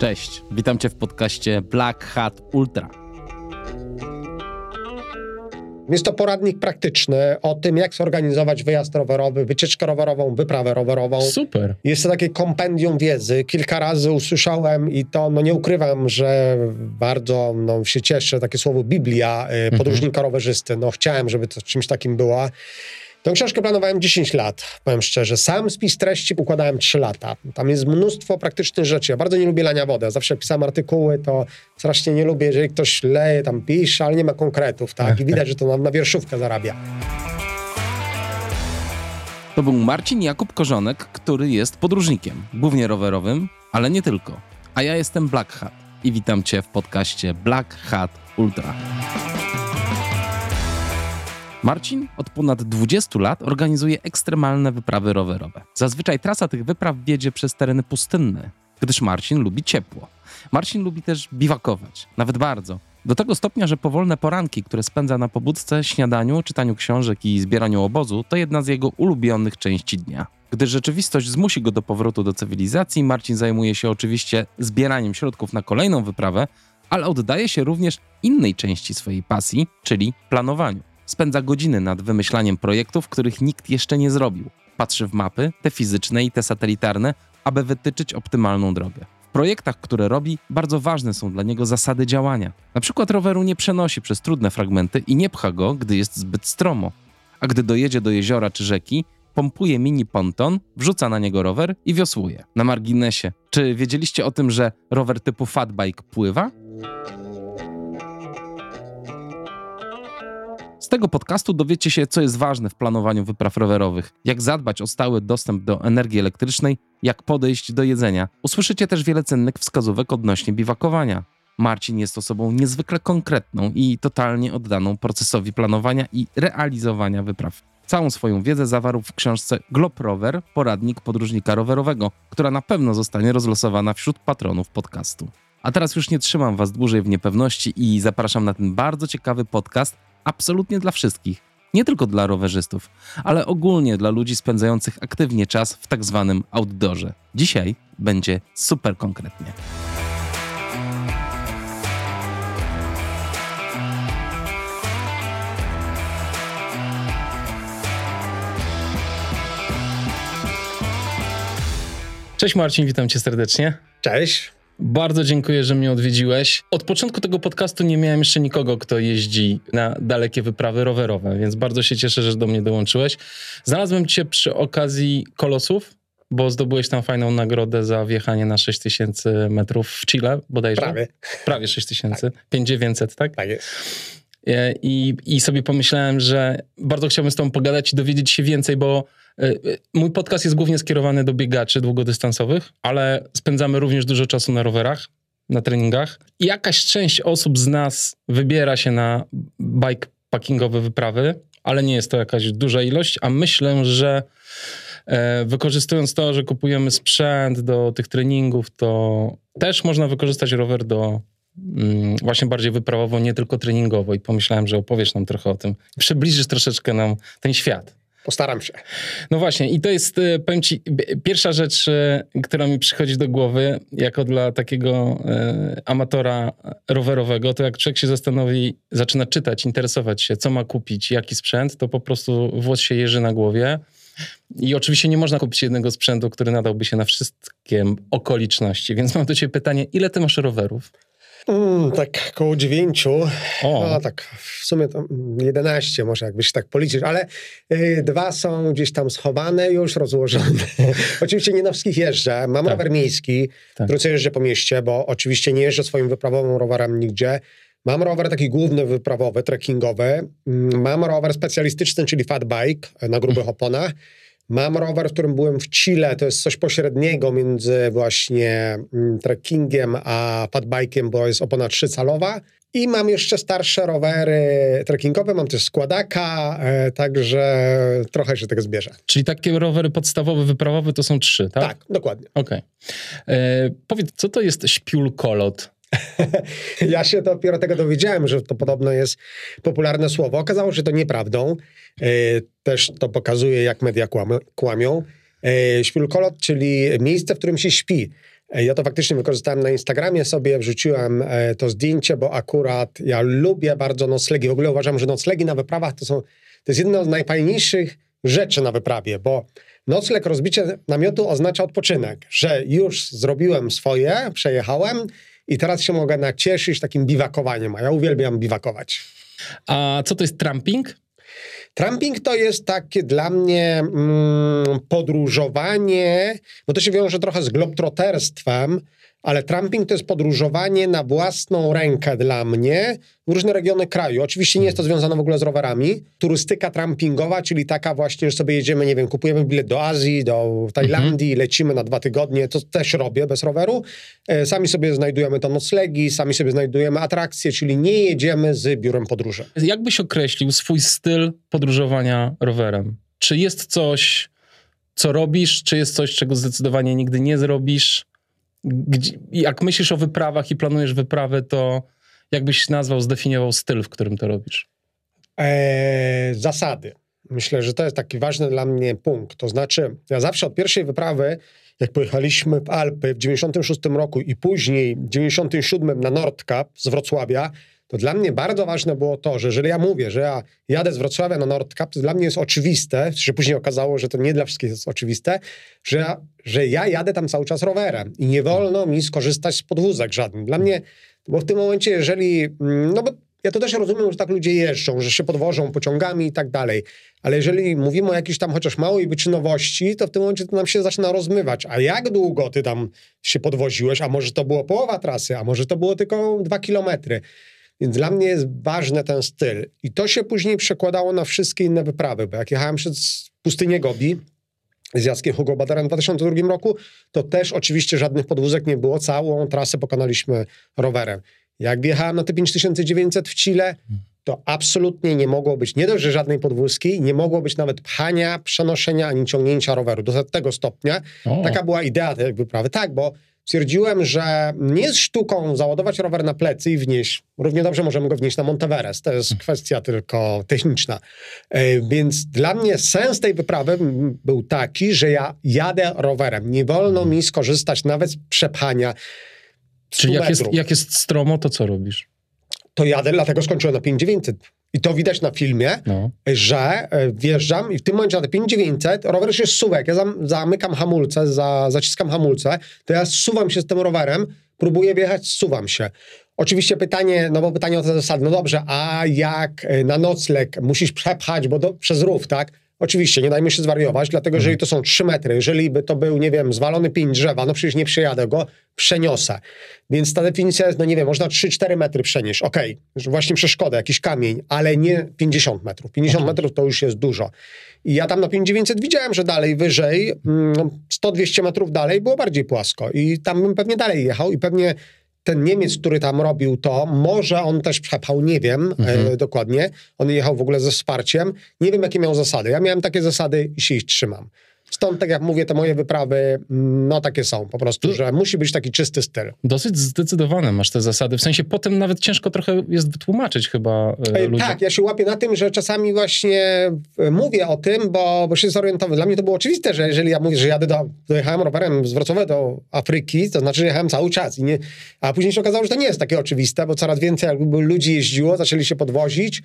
Cześć, witam Cię w podcaście Black Hat Ultra. Jest to poradnik praktyczny o tym, jak zorganizować wyjazd rowerowy, wycieczkę rowerową, wyprawę rowerową. Super. Jest to takie kompendium wiedzy. Kilka razy usłyszałem i to, no nie ukrywam, że bardzo no, się cieszę, takie słowo Biblia y, podróżnika rowerzysty. No chciałem, żeby to czymś takim była. Tę książkę planowałem 10 lat, powiem szczerze. Sam spis treści układałem 3 lata. Tam jest mnóstwo praktycznych rzeczy. Ja bardzo nie lubię lania wody. Ja zawsze pisałem artykuły, to strasznie nie lubię, jeżeli ktoś leje, tam pisze, ale nie ma konkretów, tak? I widać, że to na, na wierszówkę zarabia. To był Marcin Jakub Korzonek, który jest podróżnikiem, głównie rowerowym, ale nie tylko. A ja jestem Black Hat i witam Cię w podcaście Black Hat Ultra. Marcin od ponad 20 lat organizuje ekstremalne wyprawy rowerowe. Zazwyczaj trasa tych wypraw wiedzie przez tereny pustynne, gdyż Marcin lubi ciepło. Marcin lubi też biwakować, nawet bardzo. Do tego stopnia, że powolne poranki, które spędza na pobudce, śniadaniu, czytaniu książek i zbieraniu obozu, to jedna z jego ulubionych części dnia. Gdy rzeczywistość zmusi go do powrotu do cywilizacji, Marcin zajmuje się oczywiście zbieraniem środków na kolejną wyprawę, ale oddaje się również innej części swojej pasji, czyli planowaniu. Spędza godziny nad wymyślaniem projektów, których nikt jeszcze nie zrobił. Patrzy w mapy, te fizyczne i te satelitarne, aby wytyczyć optymalną drogę. W projektach, które robi, bardzo ważne są dla niego zasady działania. Na przykład roweru nie przenosi przez trudne fragmenty i nie pcha go, gdy jest zbyt stromo. A gdy dojedzie do jeziora czy rzeki, pompuje mini ponton, wrzuca na niego rower i wiosłuje. Na marginesie, czy wiedzieliście o tym, że rower typu fatbike pływa? Tego podcastu dowiecie się, co jest ważne w planowaniu wypraw rowerowych, jak zadbać o stały dostęp do energii elektrycznej, jak podejść do jedzenia. Usłyszycie też wiele cennych wskazówek odnośnie biwakowania. Marcin jest osobą niezwykle konkretną i totalnie oddaną procesowi planowania i realizowania wypraw. Całą swoją wiedzę zawarł w książce Glob Rower, poradnik podróżnika rowerowego, która na pewno zostanie rozlosowana wśród patronów podcastu. A teraz już nie trzymam Was dłużej w niepewności i zapraszam na ten bardzo ciekawy podcast, absolutnie dla wszystkich. Nie tylko dla rowerzystów, ale ogólnie dla ludzi spędzających aktywnie czas w tak zwanym outdoorze. Dzisiaj będzie super konkretnie. Cześć Marcin, witam cię serdecznie. Cześć. Bardzo dziękuję, że mnie odwiedziłeś. Od początku tego podcastu nie miałem jeszcze nikogo, kto jeździ na dalekie wyprawy rowerowe, więc bardzo się cieszę, że do mnie dołączyłeś. Znalazłem cię przy okazji Kolosów, bo zdobyłeś tam fajną nagrodę za wjechanie na 6000 metrów w Chile, bodajże. Prawie. Prawie 6000, tak. 5900, tak? Tak jest. I, I sobie pomyślałem, że bardzo chciałbym z tobą pogadać i dowiedzieć się więcej, bo Mój podcast jest głównie skierowany do biegaczy długodystansowych, ale spędzamy również dużo czasu na rowerach, na treningach. Jakaś część osób z nas wybiera się na bikepackingowe wyprawy, ale nie jest to jakaś duża ilość, a myślę, że wykorzystując to, że kupujemy sprzęt do tych treningów, to też można wykorzystać rower do właśnie bardziej wyprawowo, nie tylko treningowo. I pomyślałem, że opowiesz nam trochę o tym. Przybliżysz troszeczkę nam ten świat. Postaram się. No właśnie, i to jest, e, powiem ci, pierwsza rzecz, e, która mi przychodzi do głowy, jako dla takiego e, amatora rowerowego, to jak człowiek się zastanowi, zaczyna czytać, interesować się, co ma kupić, jaki sprzęt, to po prostu włos się jeży na głowie. I oczywiście nie można kupić jednego sprzętu, który nadałby się na wszystkie okoliczności. Więc mam do ciebie pytanie, ile ty masz rowerów? Mm, tak koło dziewięciu. O. No tak, w sumie to 11 może jakbyś tak policzyć, ale y, dwa są gdzieś tam schowane, już rozłożone. oczywiście nie na wszystkich jeżdżę. Mam tak. rower miejski, tak. który jeżdżę po mieście, bo oczywiście nie jeżdżę swoim wyprawowym rowerem nigdzie. Mam rower taki główny wyprawowy, trekkingowy. Mm, mam rower specjalistyczny, czyli fat bike na grubych mhm. oponach. Mam rower, w którym byłem w Chile, to jest coś pośredniego między właśnie mm, trekkingiem a fatbike'iem, bo jest opona trzycalowa. I mam jeszcze starsze rowery trekkingowe, mam też składaka, e, także trochę się tego zbierze. Czyli takie rowery podstawowe, wyprawowe to są trzy, tak? Tak, dokładnie. Okej. Okay. E, powiedz, co to jest śpiulkolot? ja się dopiero tego dowiedziałem, że to podobno jest popularne słowo. Okazało się, to nieprawdą. E, też to pokazuje, jak media kłamią. E, śpiulkolot, czyli miejsce, w którym się śpi. E, ja to faktycznie wykorzystałem na Instagramie sobie, wrzuciłem to zdjęcie, bo akurat ja lubię bardzo noclegi. W ogóle uważam, że noclegi na wyprawach to są, to jest jedna z najfajniejszych rzeczy na wyprawie, bo nocleg, rozbicie namiotu oznacza odpoczynek, że już zrobiłem swoje, przejechałem i teraz się mogę nacieszyć takim biwakowaniem, a ja uwielbiam biwakować. A co to jest tramping? Tramping to jest takie dla mnie mm, podróżowanie, bo to się wiąże trochę z globtroterstwem, ale tramping to jest podróżowanie na własną rękę dla mnie w różne regiony kraju. Oczywiście nie jest to związane w ogóle z rowerami. Turystyka trampingowa, czyli taka właśnie, że sobie jedziemy, nie wiem, kupujemy bilet do Azji, do Tajlandii, mhm. lecimy na dwa tygodnie, to też robię bez roweru. E, sami sobie znajdujemy to noclegi, sami sobie znajdujemy atrakcje, czyli nie jedziemy z biurem podróży. Jak byś określił swój styl podróżowania rowerem? Czy jest coś, co robisz, czy jest coś, czego zdecydowanie nigdy nie zrobisz? Gdzie, jak myślisz o wyprawach i planujesz wyprawy, to jakbyś nazwał, zdefiniował styl, w którym to robisz? Eee, zasady. Myślę, że to jest taki ważny dla mnie punkt. To znaczy, ja zawsze od pierwszej wyprawy, jak pojechaliśmy w Alpy w 96 roku i później w 97 na Nordkap z Wrocławia, to dla mnie bardzo ważne było to, że jeżeli ja mówię, że ja jadę z Wrocławia na Nordkap, to dla mnie jest oczywiste, że później okazało, że to nie dla wszystkich jest oczywiste, że ja, że ja jadę tam cały czas rowerem i nie wolno mi skorzystać z podwózek żadnych. Dla mnie, bo w tym momencie, jeżeli, mm, no bo ja to też rozumiem, że tak ludzie jeżdżą, że się podwożą pociągami i tak dalej, ale jeżeli mówimy o jakiejś tam chociaż małej wyczynowości, to w tym momencie to nam się zaczyna rozmywać. A jak długo ty tam się podwoziłeś? A może to było połowa trasy, a może to było tylko dwa kilometry? Więc dla mnie jest ważny ten styl. I to się później przekładało na wszystkie inne wyprawy, bo jak jechałem przez pustynię Gobi, z Jackiem Hugo Badarem w 2002 roku, to też oczywiście żadnych podwózek nie było. Całą trasę pokonaliśmy rowerem. Jak wjechałem na te 5900 w Chile, to absolutnie nie mogło być nie dość, że żadnej podwózki, nie mogło być nawet pchania, przenoszenia ani ciągnięcia roweru. Do tego stopnia. O. Taka była idea tej wyprawy. Tak, bo stwierdziłem, że nie jest sztuką załadować rower na plecy i wnieść. Równie dobrze możemy go wnieść na Monteverest. To jest kwestia tylko techniczna. E, więc dla mnie sens tej wyprawy był taki, że ja jadę rowerem. Nie wolno mi skorzystać nawet z przepchania. Czyli jak jest, jak jest stromo, to co robisz? To jadę, dlatego skończyłem na 5900. I to widać na filmie, no. że e, wjeżdżam i w tym momencie na te 5900 rower już jest suwek. Ja zamykam hamulce, za, zaciskam hamulce, to ja suwam się z tym rowerem, próbuję wjechać, suwam się. Oczywiście pytanie, no bo pytanie o te zasady, no dobrze, a jak e, na nocleg musisz przepchać, bo do, przez rów, tak? Oczywiście, nie dajmy się zwariować, dlatego jeżeli to są 3 metry, jeżeli by to był, nie wiem, zwalony pień drzewa, no przecież nie przejadę go, przeniosę. Więc ta definicja jest, no nie wiem, można 3-4 metry przenieść, okej, okay, właśnie przeszkoda, jakiś kamień, ale nie 50 metrów. 50 metrów to już jest dużo. I ja tam na 5900 widziałem, że dalej wyżej, 100-200 mm, metrów dalej było bardziej płasko i tam bym pewnie dalej jechał i pewnie ten Niemiec, który tam robił to, może on też przepchał, nie wiem e, mhm. e, dokładnie. On jechał w ogóle ze wsparciem. Nie wiem, jakie miał zasady. Ja miałem takie zasady i się ich trzymam. Stąd, tak jak mówię, te moje wyprawy, no takie są po prostu, że musi być taki czysty styl. Dosyć zdecydowane masz te zasady. W sensie potem nawet ciężko trochę jest wytłumaczyć chyba e, ludziom. Tak, ja się łapię na tym, że czasami właśnie e, mówię o tym, bo, bo się zorientowałem. Dla mnie to było oczywiste, że jeżeli ja mówię, że jadę do, dojechałem rowerem z Wrocławia do Afryki, to znaczy, że jechałem cały czas. I nie, a później się okazało, że to nie jest takie oczywiste, bo coraz więcej jakby ludzi jeździło, zaczęli się podwozić.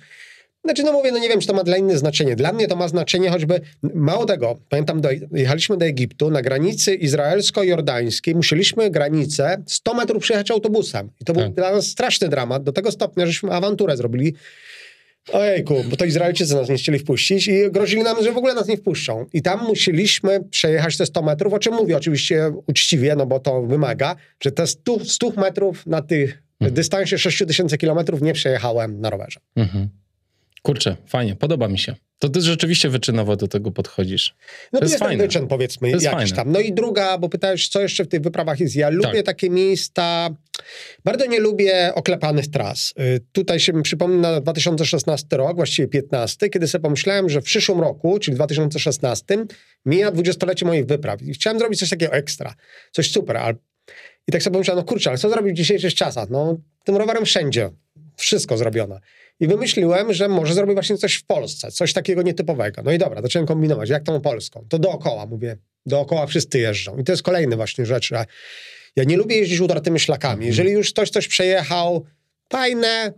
Znaczy, no mówię, no nie wiem, czy to ma dla innych znaczenie. Dla mnie to ma znaczenie choćby, mało tego, pamiętam, do, jechaliśmy do Egiptu, na granicy izraelsko-jordańskiej musieliśmy granicę 100 metrów przejechać autobusem. I to był tak. dla nas straszny dramat, do tego stopnia, żeśmy awanturę zrobili. Ojejku, bo to Izraelczycy nas nie chcieli wpuścić i grozili nam, że w ogóle nas nie wpuszczą. I tam musieliśmy przejechać te 100 metrów, o czym mówię oczywiście uczciwie, no bo to wymaga, że te 100, 100 metrów na tych mhm. dystansie 6000 kilometrów nie przejechałem na rowerze. Mhm. Kurczę, fajnie, podoba mi się. To ty rzeczywiście wyczynowo do tego podchodzisz. No to, jest, jest fajne. wyczyn, powiedzmy, jakiś fajne. tam. No i druga, bo pytałeś, co jeszcze w tych wyprawach jest. Ja lubię tak. takie miejsca, bardzo nie lubię oklepanych tras. Y, tutaj się mi przypomina 2016 rok, właściwie 15, kiedy sobie pomyślałem, że w przyszłym roku, czyli 2016, mija 20-lecie moich wypraw. I chciałem zrobić coś takiego ekstra, coś super. Ale... I tak sobie pomyślałem, no kurczę, ale co zrobić w dzisiejszych czasach? No, tym rowerem wszędzie. Wszystko zrobione. I wymyśliłem, że może zrobię właśnie coś w Polsce, coś takiego nietypowego. No i dobra, zacząłem kombinować, jak tą Polską. To dookoła, mówię, dookoła wszyscy jeżdżą. I to jest kolejny właśnie rzecz, że Ja nie lubię jeździć utartymi szlakami. Mhm. Jeżeli już ktoś coś przejechał, fajne,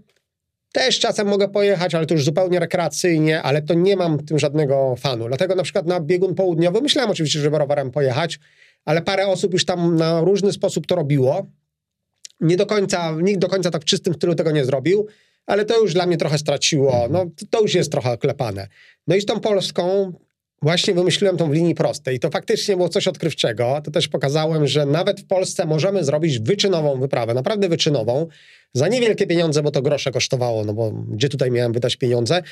też czasem mogę pojechać, ale to już zupełnie rekreacyjnie, ale to nie mam tym żadnego fanu. Dlatego na przykład na biegun południowy myślałem oczywiście, żeby rowerem pojechać, ale parę osób już tam na różny sposób to robiło. Nie do końca, nikt do końca tak w czystym stylu tego nie zrobił, ale to już dla mnie trochę straciło. No, to już jest trochę klepane. No i z tą Polską właśnie wymyśliłem tą w linii prostej. I to faktycznie było coś odkrywczego. To też pokazałem, że nawet w Polsce możemy zrobić wyczynową wyprawę, naprawdę wyczynową, za niewielkie pieniądze, bo to grosze kosztowało, no bo gdzie tutaj miałem wydać pieniądze?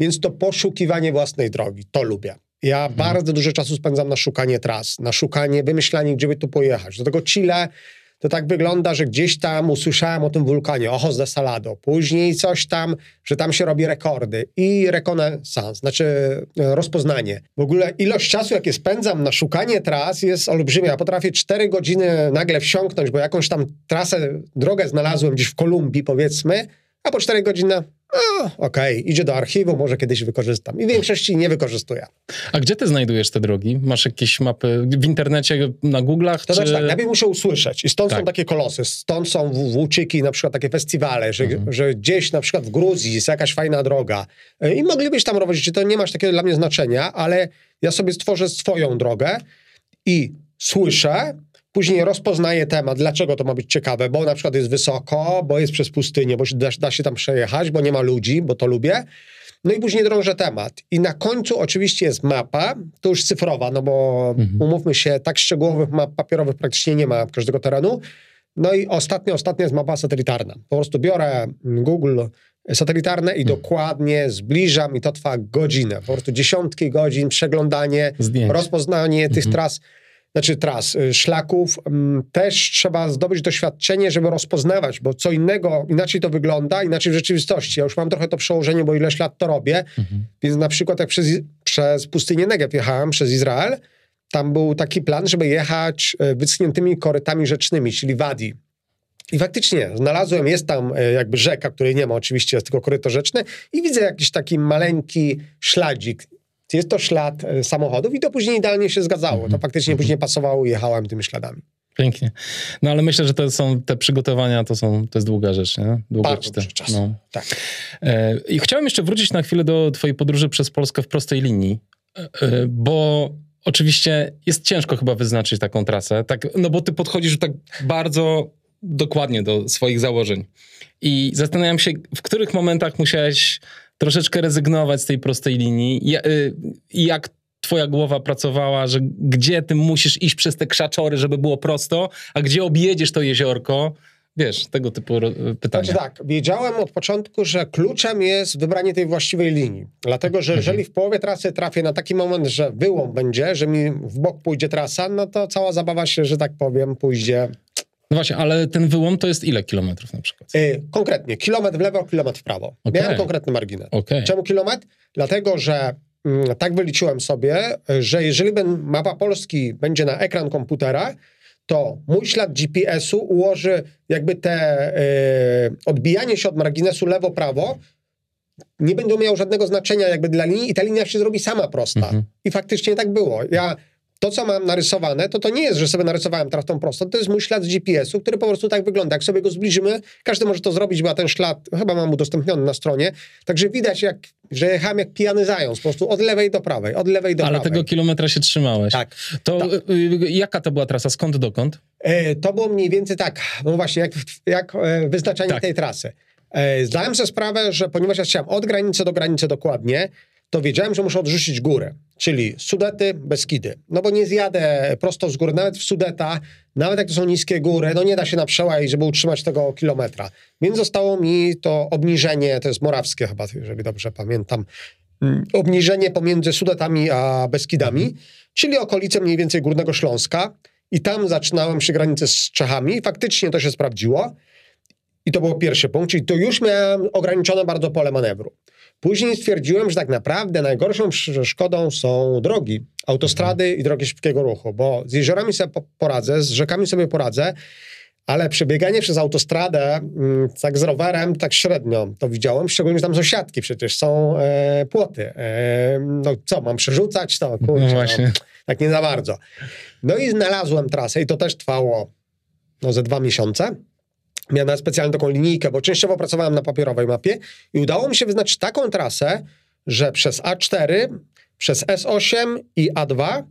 Więc to poszukiwanie własnej drogi, to lubię. Ja mhm. bardzo dużo czasu spędzam na szukanie tras, na szukanie, wymyślanie, gdzie by tu pojechać. Do tego Chile to tak wygląda, że gdzieś tam usłyszałem o tym wulkanie, Ojos de Salado, później coś tam, że tam się robi rekordy i rekonesans, znaczy e, rozpoznanie. W ogóle ilość czasu, jakie spędzam na szukanie tras jest olbrzymia. Ja potrafię 4 godziny nagle wsiąknąć, bo jakąś tam trasę, drogę znalazłem gdzieś w Kolumbii powiedzmy, a po 4 godziny okej, okay, idzie do archiwum, może kiedyś wykorzystam. I w większości nie wykorzystuję. A gdzie ty znajdujesz te drogi? Masz jakieś mapy w internecie, na Google'ach? To czy... znaczy tak, najpierw muszę usłyszeć. I stąd tak. są takie kolosy, stąd są włóczyki, na przykład takie festiwale, że, mhm. że gdzieś na przykład w Gruzji jest jakaś fajna droga. I moglibyś tam robić, to nie masz takiego dla mnie znaczenia, ale ja sobie stworzę swoją drogę i słyszę, Później rozpoznaje temat, dlaczego to ma być ciekawe, bo na przykład jest wysoko, bo jest przez pustynię, bo da, da się tam przejechać, bo nie ma ludzi, bo to lubię. No i później drążę temat. I na końcu oczywiście jest mapa, to już cyfrowa, no bo mhm. umówmy się, tak szczegółowych map papierowych praktycznie nie ma każdego terenu. No i ostatnia, ostatnia jest mapa satelitarna. Po prostu biorę Google satelitarne i mhm. dokładnie zbliżam i to trwa godzinę. Po prostu dziesiątki godzin, przeglądanie, Zdjęć. rozpoznanie tych mhm. tras znaczy tras, y, szlaków, mm, też trzeba zdobyć doświadczenie, żeby rozpoznawać, bo co innego, inaczej to wygląda, inaczej w rzeczywistości. Ja już mam trochę to przełożenie, bo ileś lat to robię, mhm. więc na przykład jak przez, przez pustynię Negev jechałem, przez Izrael, tam był taki plan, żeby jechać y, wyschniętymi korytami rzecznymi, czyli wadi. I faktycznie znalazłem, jest tam y, jakby rzeka, której nie ma oczywiście, jest tylko koryto rzeczne i widzę jakiś taki maleńki śladzik jest to ślad e, samochodów i to później idealnie się zgadzało. To mhm. faktycznie później pasowało i jechałem tymi śladami. Pięknie. No ale myślę, że to są te przygotowania, to, są, to jest długa rzecz, nie? Długa te, czas. No. Tak. E, I chciałem jeszcze wrócić na chwilę do twojej podróży przez Polskę w prostej linii, e, bo oczywiście jest ciężko chyba wyznaczyć taką trasę, tak, no bo ty podchodzisz tak bardzo dokładnie do swoich założeń. I zastanawiam się, w których momentach musiałeś troszeczkę rezygnować z tej prostej linii. Y, jak twoja głowa pracowała, że gdzie ty musisz iść przez te krzaczory, żeby było prosto, a gdzie objedziesz to jeziorko, Wiesz, tego typu pytania. Znaczy tak, wiedziałem od początku, że kluczem jest wybranie tej właściwej linii. Dlatego, że mhm. jeżeli w połowie trasy trafię na taki moment, że wyłom będzie, że mi w bok pójdzie trasa, no to cała zabawa się, że tak powiem, pójdzie no właśnie, ale ten wyłom to jest ile kilometrów na przykład? Yy, konkretnie, kilometr w lewo, kilometr w prawo. Okay. Miałem konkretny margines. Okay. Czemu kilometr? Dlatego, że mm, tak wyliczyłem sobie, że jeżeli ben, mapa Polski będzie na ekran komputera, to mój ślad GPS-u ułoży jakby te yy, odbijanie się od marginesu lewo-prawo nie będą miało żadnego znaczenia jakby dla linii i ta linia się zrobi sama prosta. Mhm. I faktycznie tak było. Ja to, co mam narysowane, to to nie jest, że sobie narysowałem teraz tą prostą, to jest mój ślad z GPS-u, który po prostu tak wygląda. Jak sobie go zbliżymy, każdy może to zrobić, bo ten ślad chyba mam udostępniony na stronie, także widać, jak, że jechałem jak pijany zając, po prostu od lewej do prawej, od lewej do Ale prawej. Ale tego kilometra się trzymałeś. Tak. To tak. Y, y, jaka to była trasa? Skąd dokąd? E, to było mniej więcej tak, no właśnie, jak, jak e, wyznaczanie tak. tej trasy. E, zdałem sobie sprawę, że ponieważ ja chciałem od granicy do granicy dokładnie, to wiedziałem, że muszę odrzucić górę, czyli Sudety, Beskidy. No bo nie zjadę prosto z góry, nawet w Sudeta, nawet jak to są niskie góry, no nie da się na przełaj, żeby utrzymać tego kilometra. Więc zostało mi to obniżenie, to jest morawskie chyba, jeżeli dobrze pamiętam, mm, obniżenie pomiędzy Sudetami a Beskidami, czyli okolice mniej więcej Górnego Śląska. I tam zaczynałem przy granicy z Czechami. Faktycznie to się sprawdziło. I to był pierwszy punkt, czyli to już miałem ograniczone bardzo pole manewru. Później stwierdziłem, że tak naprawdę najgorszą przeszkodą są drogi, autostrady i drogi szybkiego ruchu, bo z jeziorami sobie poradzę, z rzekami sobie poradzę, ale przebieganie przez autostradę mm, tak z rowerem, tak średnio to widziałem, szczególnie, że tam są siatki przecież, są e, płoty. E, no co, mam przerzucać to? Kurczę, no właśnie. No, tak nie za bardzo. No i znalazłem trasę i to też trwało no ze dwa miesiące. Miałem nawet specjalną taką linijkę, bo częściowo pracowałem na papierowej mapie i udało mi się wyznaczyć taką trasę, że przez A4, przez S8 i A2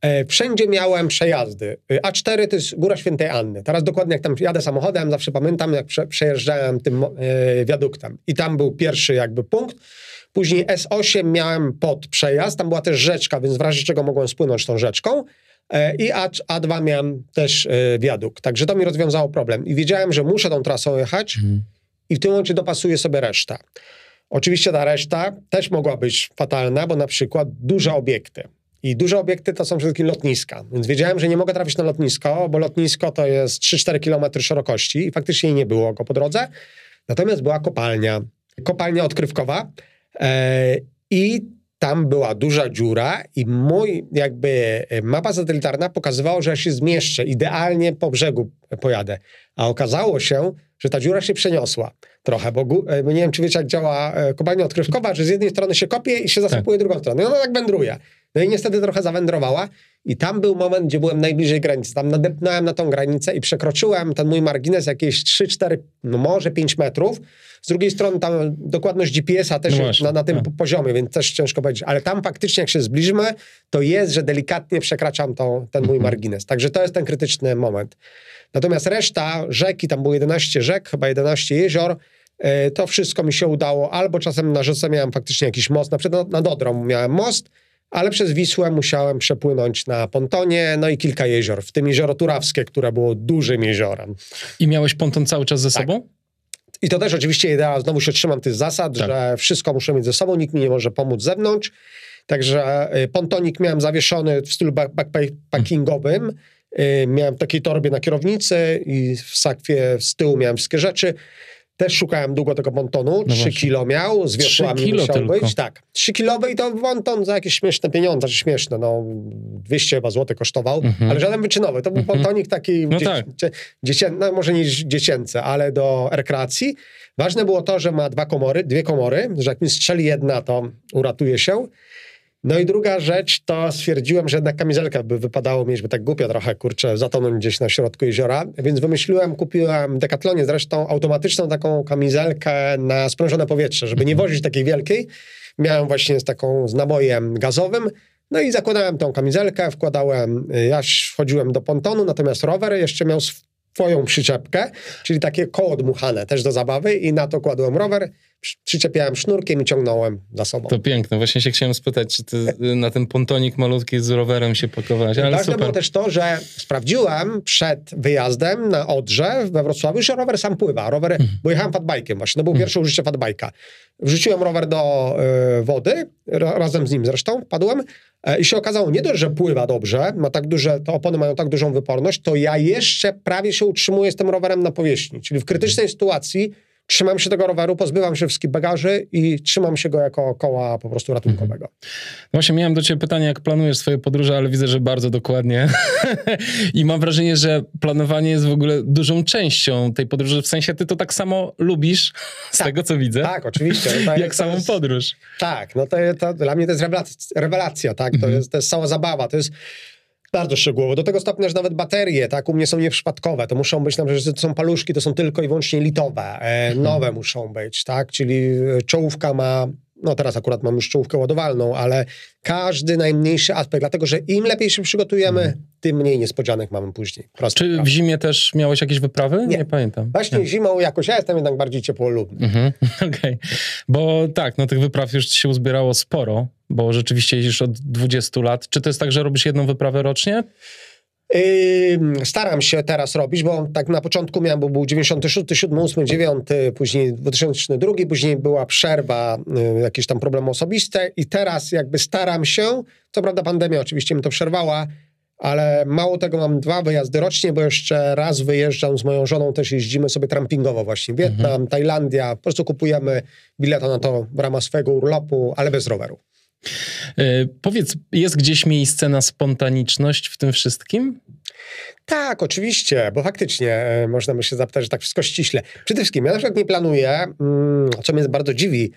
e, wszędzie miałem przejazdy. E, A4 to jest Góra Świętej Anny. Teraz dokładnie jak tam jadę samochodem, zawsze pamiętam, jak prze, przejeżdżałem tym e, wiaduktem. I tam był pierwszy jakby punkt. Później S8 miałem pod przejazd, tam była też rzeczka, więc w razie czego mogłem spłynąć tą rzeczką. E, I A, A2 miałem też e, wiadukt. Także to mi rozwiązało problem. I wiedziałem, że muszę tą trasą jechać mhm. i w tym momencie dopasuję sobie resztę. Oczywiście ta reszta też mogła być fatalna, bo na przykład duże obiekty. I duże obiekty to są wszystkie lotniska. Więc wiedziałem, że nie mogę trafić na lotnisko, bo lotnisko to jest 3-4 km szerokości i faktycznie nie było go po drodze. Natomiast była kopalnia. Kopalnia odkrywkowa. E, I tam była duża dziura i mój jakby e, mapa satelitarna pokazywała, że ja się zmieszczę, idealnie po brzegu pojadę. A okazało się, że ta dziura się przeniosła trochę, bo e, nie wiem, czy wiecie, jak działa e, kopalnia odkrywkowa, że z jednej strony się kopie i się zasypuje tak. drugą stronę. I ona tak wędruje. No i niestety trochę zawędrowała i tam był moment, gdzie byłem najbliżej granicy. Tam nadepnąłem na tą granicę i przekroczyłem ten mój margines jakieś 3-4, no może 5 metrów. Z drugiej strony tam dokładność GPS-a też no na, na, tym tak. poziomie, więc też ciężko powiedzieć. Ale tam faktycznie jak się zbliżymy, to jest, że delikatnie przekraczam to, ten mój mhm. margines. Także to jest ten krytyczny moment. Natomiast reszta rzeki, tam było 11 rzek, chyba 11 jezior, e, to wszystko mi się udało. Albo czasem na rzece miałem faktycznie jakiś most, na przykład nad Odrą miałem most, ale przez Wisłę musiałem przepłynąć na pontonie, no i kilka jezior, w tym jezioro Turawskie, które było dużym jeziorem. I miałeś ponton cały czas ze tak. sobą? I to też oczywiście idea, znowu się trzymam tych zasad, tak. że wszystko muszę mieć ze sobą, nikt mi nie może pomóc z zewnątrz. Także y, pontonik miałem zawieszony w stylu backpackingowym. Y, miałem w takiej torbie na kierownicy i w sakwie z tyłu miałem wszystkie rzeczy. Też szukałem długo tego pontonu, no 3 kilo miał, z wiosłami musiał tylko. być. Tak, 3 kilowe i to ponton za jakieś śmieszne pieniądze, czy śmieszne, no 200 chyba złotych kosztował, mhm. ale żaden wyczynowy. To był mhm. pontonik taki, no, tak. dziecię, no może nie dziecięcy, ale do rekreacji. Ważne było to, że ma dwa komory, dwie komory, że jak mi strzeli jedna, to uratuje się. No i druga rzecz, to stwierdziłem, że jednak kamizelkę by wypadało mieć, by tak głupio trochę, kurczę, zatonąć gdzieś na środku jeziora, więc wymyśliłem, kupiłem w Decathlonie zresztą automatyczną taką kamizelkę na sprężone powietrze, żeby nie wozić takiej wielkiej. Miałem właśnie z taką, z nabojem gazowym, no i zakładałem tą kamizelkę, wkładałem, ja wchodziłem do pontonu, natomiast rower jeszcze miał swoją przyczepkę, czyli takie koło dmuchane też do zabawy i na to kładłem rower, przyczepiałem sznurkiem i ciągnąłem za sobą. To piękne. Właśnie się chciałem spytać, czy ty na ten pontonik malutki z rowerem się pakowałeś, ale Ważne było też to, że sprawdziłem przed wyjazdem na Odrze we Wrocławiu, że rower sam pływa. Rower, mm. bo jechałem fatbajkiem właśnie, to było mm. pierwsze użycie fatbajka. Wrzuciłem rower do y, wody, razem z nim zresztą, padłem y, i się okazało nie dość, że pływa dobrze, ma tak duże, te opony mają tak dużą wyporność, to ja jeszcze prawie się utrzymuję z tym rowerem na powierzchni. Czyli w krytycznej sytuacji trzymam się tego roweru, pozbywam się wszystkich bagaży i trzymam się go jako koła po prostu ratunkowego. Mhm. Właśnie miałem do ciebie pytanie, jak planujesz swoje podróże, ale widzę, że bardzo dokładnie. I mam wrażenie, że planowanie jest w ogóle dużą częścią tej podróży. W sensie ty to tak samo lubisz, z tak, tego co widzę. Tak, oczywiście. No jak samą jest, podróż. Tak, no to, to, dla mnie to jest rewelacja, rewelacja tak? To, mhm. jest, to jest cała zabawa. To jest bardzo szczegółowo. Do tego stopnia, że nawet baterie, tak, u mnie są nieprzypadkowe. To muszą być, na przykład, że to są paluszki, to są tylko i wyłącznie litowe. E, mhm. nowe muszą być, tak, czyli e, czołówka ma no teraz akurat mam już czołówkę ładowalną, ale każdy najmniejszy aspekt, dlatego że im lepiej się przygotujemy, mhm. tym mniej niespodzianek mamy później. Proste Czy w zimie też miałeś jakieś wyprawy? Nie, Nie pamiętam. Właśnie Nie. zimą jakoś, ja jestem jednak bardziej ciepłolubny. Mhm. Okej, okay. bo tak, no tych wypraw już się uzbierało sporo, bo rzeczywiście jeździsz od 20 lat. Czy to jest tak, że robisz jedną wyprawę rocznie? Staram się teraz robić, bo tak na początku miałem, bo był 96, 7, 8, 9, później 2002, później była przerwa, jakieś tam problemy osobiste i teraz jakby staram się, co prawda pandemia oczywiście mi to przerwała, ale mało tego, mam dwa wyjazdy rocznie, bo jeszcze raz wyjeżdżam z moją żoną, też jeździmy sobie trampingowo właśnie. Wietnam, mhm. Tajlandia, po prostu kupujemy bileta na to w ramach swojego urlopu, ale bez roweru. Yy, powiedz, jest gdzieś miejsce na spontaniczność w tym wszystkim? Tak, oczywiście, bo faktycznie e, można by się zapytać, że tak wszystko ściśle. Przede wszystkim ja na przykład nie planuję, mm, co mnie bardzo dziwi,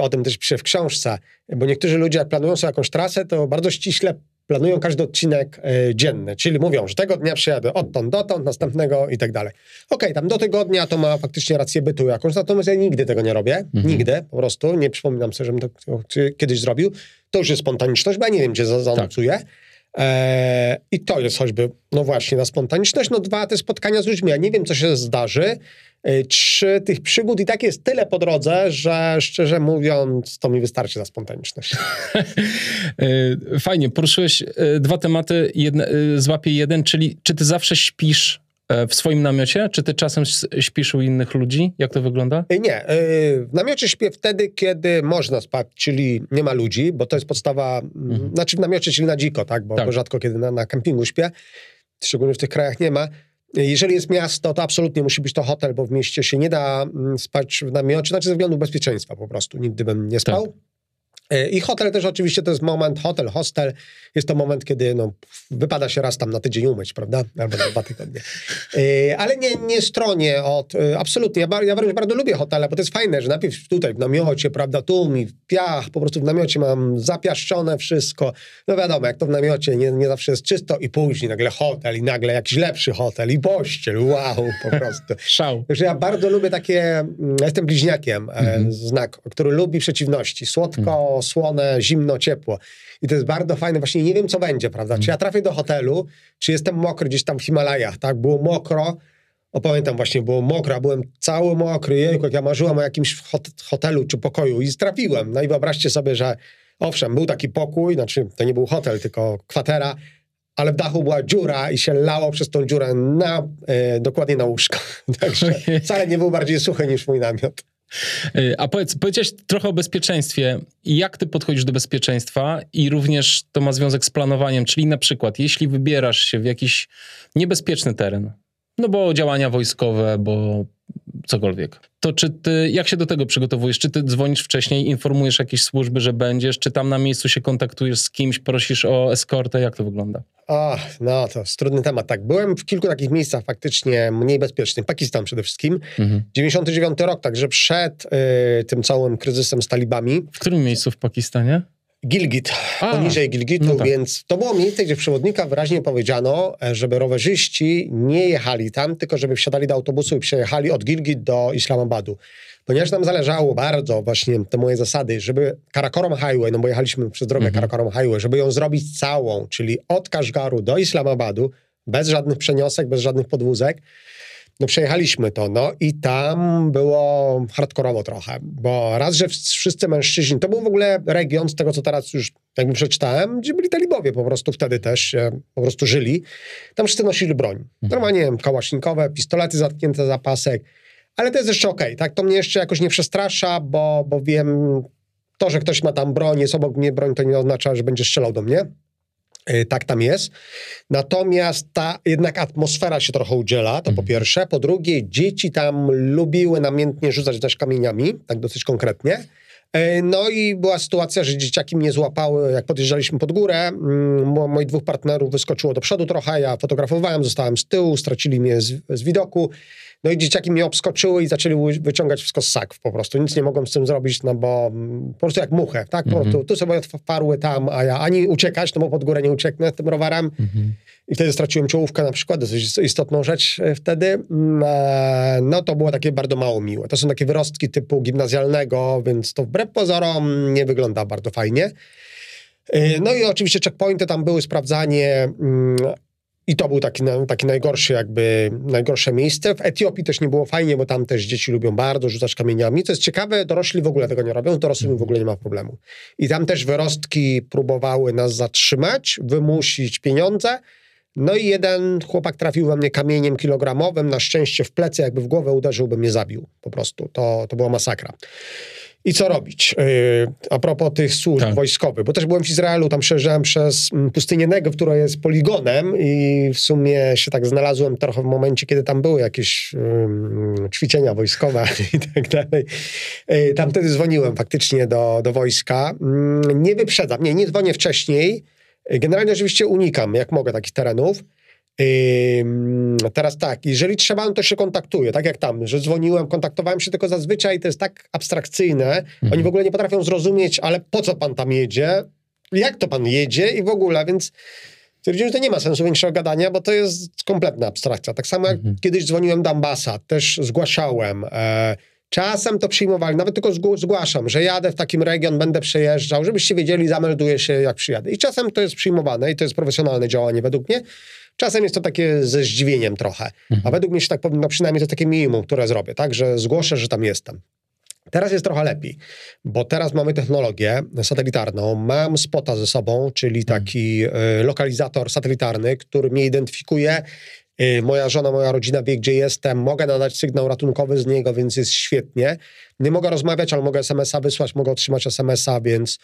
o tym też piszę w książce, bo niektórzy ludzie jak planują sobie jakąś trasę, to bardzo ściśle planują każdy odcinek e, dzienny, czyli mówią, że tego dnia przyjadę odtąd dotąd, następnego i tak dalej. Okej, okay, tam do tygodnia to ma faktycznie rację bytu jakąś, natomiast ja nigdy tego nie robię, mhm. nigdy po prostu, nie przypominam sobie, żebym to kiedyś zrobił. To już jest spontaniczność, bo ja nie wiem, gdzie zanocuję. Tak. Eee, I to jest choćby, no właśnie, na spontaniczność. No dwa, te spotkania z ludźmi. Ja nie wiem, co się zdarzy. Trzy, e, tych przygód i tak jest tyle po drodze, że szczerze mówiąc, to mi wystarczy za spontaniczność. E, fajnie, poruszyłeś e, dwa tematy, jedne, złapię jeden, czyli czy ty zawsze śpisz w swoim namiocie? Czy ty czasem śpisz u innych ludzi? Jak to wygląda? Nie. W namiocie śpię wtedy, kiedy można spać, czyli nie ma ludzi, bo to jest podstawa, mhm. znaczy w namiocie, czyli na dziko, tak? Bo, tak. bo rzadko kiedy na, na kempingu śpię. Szczególnie w tych krajach nie ma. Jeżeli jest miasto, to absolutnie musi być to hotel, bo w mieście się nie da spać w namiocie, znaczy ze względu bezpieczeństwa po prostu. Nigdy bym nie spał. Tak. E, I hotel też oczywiście to jest moment, hotel, hostel, jest to moment, kiedy no, wypada się raz tam na tydzień umyć, prawda? Albo na dwa tygodnie. E, ale nie, nie stronie od, e, absolutnie, ja, ja wręcz bardzo lubię hotele, bo to jest fajne, że najpierw tutaj w namiocie, prawda, tu mi piach, po prostu w namiocie mam zapiaszczone wszystko. No wiadomo, jak to w namiocie nie, nie zawsze jest czysto i później nagle hotel i nagle jakiś lepszy hotel i pościel, wow, po prostu. Szał. Także ja bardzo lubię takie, mm, ja jestem bliźniakiem, mhm. znak, który lubi przeciwności, słodko, mhm słone, zimno, ciepło. I to jest bardzo fajne. Właśnie nie wiem, co będzie, prawda? Czy ja trafię do hotelu, czy jestem mokry gdzieś tam w Himalajach, tak? Było mokro. O, pamiętam właśnie, było mokro, byłem cały mokry, jejku, jak ja marzyłem o jakimś hotelu czy pokoju i trafiłem. No i wyobraźcie sobie, że owszem, był taki pokój, znaczy to nie był hotel, tylko kwatera, ale w dachu była dziura i się lało przez tą dziurę na, e, dokładnie na łóżko. Także wcale nie był bardziej suchy niż mój namiot. Y, a powiedz, powiedziałeś trochę o bezpieczeństwie. Jak ty podchodzisz do bezpieczeństwa i również to ma związek z planowaniem, czyli na przykład jeśli wybierasz się w jakiś niebezpieczny teren, no bo działania wojskowe, bo cokolwiek. To czy ty, jak się do tego przygotowujesz? Czy ty dzwonisz wcześniej, informujesz jakieś służby, że będziesz, czy tam na miejscu się kontaktujesz z kimś, prosisz o eskortę? Jak to wygląda? Ach, no to jest trudny temat. Tak, byłem w kilku takich miejscach faktycznie mniej bezpiecznych. Pakistan przede wszystkim. Mhm. 99 rok, także przed y, tym całym kryzysem z talibami. W którym miejscu w Pakistanie? Gilgit, A, poniżej Gilgitu, no tak. więc to było miejsce, gdzie w przewodnika wyraźnie powiedziano, e, żeby rowerzyści nie jechali tam, tylko żeby wsiadali do autobusu i przejechali od Gilgit do Islamabadu. Ponieważ nam zależało bardzo właśnie te moje zasady, żeby Karakoram Highway, no bo jechaliśmy przez drogę mhm. Karakoram Highway, żeby ją zrobić całą, czyli od Kashgaru do Islamabadu, bez żadnych przeniosek, bez żadnych podwózek, no przejechaliśmy to, no i tam było hardkorowo trochę, bo raz, że wszyscy mężczyźni, to był w ogóle region, z tego co teraz już jakby przeczytałem, gdzie byli talibowie po prostu wtedy też po prostu żyli. Tam wszyscy nosili broń. Mhm. Normalnie wiem, kałasznikowe, pistolety zatknięte za pasek, ale to jest jeszcze okej, okay, tak? To mnie jeszcze jakoś nie przestrasza, bo, bo wiem, to, że ktoś ma tam broń, jest obok mnie broń, to nie oznacza, że będzie strzelał do mnie. Y, tak tam jest. Natomiast ta jednak atmosfera się trochę udziela, to mhm. po pierwsze. Po drugie, dzieci tam lubiły namiętnie rzucać też kamieniami, tak dosyć konkretnie. Y, no i była sytuacja, że dzieciaki mnie złapały, jak podjeżdżaliśmy pod górę. Mm, moich dwóch partnerów wyskoczyło do przodu trochę, ja fotografowałem, zostałem z tyłu, stracili mnie z, z widoku. No i dzieciaki mnie obskoczyły i zaczęli wyciągać wszystko z saków po prostu. Nic nie mogłem z tym zrobić, no bo mm, po prostu jak muchę, tak? Po prostu, tu sobie wparły tam, a ja ani uciekać, no bo pod górę nie ucieknę tym rowerem. Mhm. I wtedy straciłem czołówkę na przykład, dosyć istotną rzecz e, wtedy. Mm, e, no to było takie bardzo mało miłe. To są takie wyrostki typu gimnazjalnego, więc to wbrew pozorom nie wygląda bardzo fajnie. E, no i oczywiście checkpointy tam były, sprawdzanie mm, i to był taki, taki najgorszy jakby, najgorsze miejsce. W Etiopii też nie było fajnie, bo tam też dzieci lubią bardzo rzucać kamieniami. Co jest ciekawe, dorośli w ogóle tego nie robią, dorosłym w ogóle nie ma problemu. I tam też wyrostki próbowały nas zatrzymać, wymusić pieniądze. No i jeden chłopak trafił we mnie kamieniem kilogramowym, na szczęście w plecy, jakby w głowę uderzył, by mnie zabił. Po prostu. To, to była masakra. I co robić? Yy, a propos tych służb tak. wojskowych, bo też byłem w Izraelu, tam przejeżdżałem przez mm, pustynię Negev, która jest poligonem i w sumie się tak znalazłem trochę w momencie, kiedy tam były jakieś yy, ćwiczenia wojskowe i tak dalej. Yy, tam wtedy dzwoniłem faktycznie do, do wojska. Yy, nie wyprzedzam, nie, nie dzwonię wcześniej. Generalnie oczywiście unikam, jak mogę, takich terenów. Teraz tak, jeżeli trzeba, no to się kontaktuję, tak jak tam, że dzwoniłem, kontaktowałem się, tylko zazwyczaj to jest tak abstrakcyjne, mhm. oni w ogóle nie potrafią zrozumieć, ale po co pan tam jedzie? jak to pan jedzie i w ogóle, więc stwierdziłem, że to nie ma sensu większego gadania, bo to jest kompletna abstrakcja. Tak samo jak mhm. kiedyś dzwoniłem do ambasad, też zgłaszałem. E, czasem to przyjmowali, nawet tylko zgłaszam, że jadę w takim region, będę przejeżdżał, żebyście wiedzieli, zamelduję się jak przyjadę. I czasem to jest przyjmowane i to jest profesjonalne działanie według mnie. Czasem jest to takie ze zdziwieniem trochę, mhm. a według mnie się tak powinno, przynajmniej to takie minimum, które zrobię, tak, że zgłoszę, że tam jestem. Teraz jest trochę lepiej, bo teraz mamy technologię satelitarną. Mam spota ze sobą, czyli mhm. taki y, lokalizator satelitarny, który mnie identyfikuje. Y, moja żona, moja rodzina wie, gdzie jestem. Mogę nadać sygnał ratunkowy z niego, więc jest świetnie. Nie mogę rozmawiać, ale mogę SMS-a wysłać, mogę otrzymać SMS-a, więc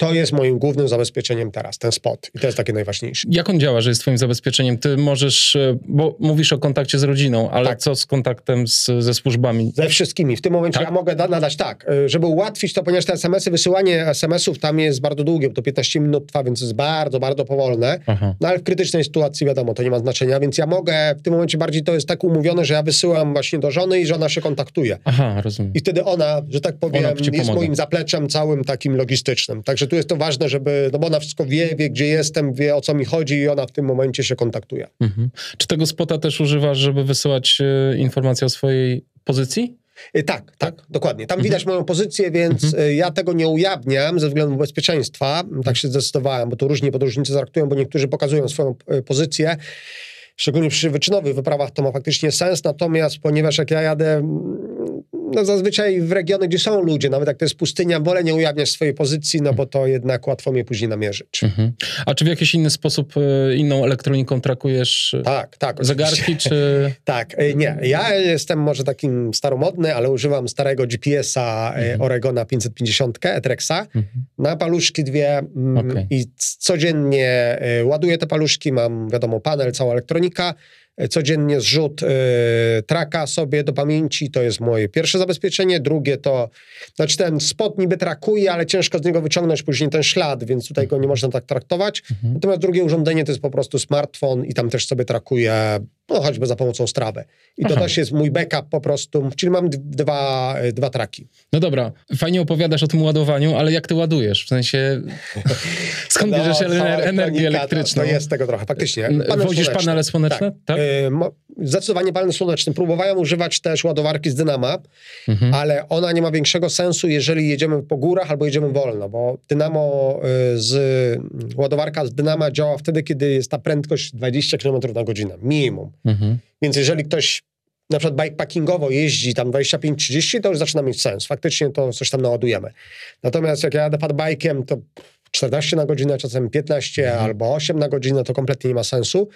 to jest moim głównym zabezpieczeniem teraz, ten spot. I to jest takie najważniejsze. Jak on działa, że jest twoim zabezpieczeniem? Ty możesz, e, bo mówisz o kontakcie z rodziną, ale tak. co z kontaktem z, ze służbami? Ze wszystkimi. W tym momencie tak? ja mogę nadać tak, e, żeby ułatwić to, ponieważ te SMS-y, wysyłanie SMS-ów tam jest bardzo długie, bo to 15 minut trwa, więc jest bardzo, bardzo powolne. Aha. No ale w krytycznej sytuacji wiadomo, to nie ma znaczenia, więc ja mogę, w tym momencie bardziej to jest tak umówione, że ja wysyłam właśnie do żony i żona się kontaktuje. Aha, rozumiem. I wtedy ona, że tak powiem, jest moim zapleczem całym takim logistycznym. Także tu jest to ważne, żeby, no bo ona wszystko wie, wie gdzie jestem, wie o co mi chodzi i ona w tym momencie się kontaktuje. Mhm. Czy tego spota też używasz, żeby wysyłać e, informacje o swojej pozycji? E, tak, tak, tak, dokładnie. Tam mhm. widać moją pozycję, więc mhm. E, ja tego nie ujawniam ze względu bezpieczeństwa. Tak się zdecydowałem, bo to różnie podróżnicy traktują, bo niektórzy pokazują swoją pozycję. Szczególnie przy wyczynowych wyprawach to ma faktycznie sens, natomiast ponieważ jak ja jadę no zazwyczaj w regiony, gdzie są ludzie, nawet jak to jest pustynia, wolę nie ujawniać swojej pozycji, no bo to jednak łatwo mnie później namierzyć. Mhm. A czy w jakiś inny sposób e, inną elektroniką trakujesz e, tak, tak, zegarki, czy... tak, e, nie. Ja jestem może takim staromodny, ale używam starego GPS-a mhm. Oregona 550 Etrexa mhm. na paluszki dwie mm, okay. i codziennie ładuję te paluszki, mam wiadomo panel, cała elektronika, codziennie zrzut y, traka sobie do pamięci, to jest moje pierwsze zabezpieczenie. Drugie to, znaczy ten spot niby trakuje, ale ciężko z niego wyciągnąć później ten ślad, więc tutaj go nie można tak traktować. Mhm. Natomiast drugie urządzenie to jest po prostu smartfon i tam też sobie trakuje no choćby za pomocą strawy. I to Aha. też jest mój backup po prostu, czyli mam dwa, dwa traki. No dobra, fajnie opowiadasz o tym ładowaniu, ale jak ty ładujesz? W sensie, skąd no, bierzesz energię elektryczną? To, to, jest tego trochę, faktycznie. Panel Wozisz słoneczny. panele słoneczne? Tak. tak? Y, zdecydowanie panel słoneczny. Próbowałem używać też ładowarki z Dynama, mhm. ale ona nie ma większego sensu, jeżeli jedziemy po górach albo jedziemy wolno, bo Dynamo y, z ładowarka z Dynama działa wtedy, kiedy jest ta prędkość 20 km na godzinę, minimum. Mhm. Więc jeżeli ktoś na przykład bikepackingowo jeździ tam 25-30, to już zaczyna mieć sens. Faktycznie to coś tam naładujemy. Natomiast jak ja jadę padbajkiem, to 14 na godzinę, czasem 15 mhm. albo 8 na godzinę, to kompletnie nie ma sensu.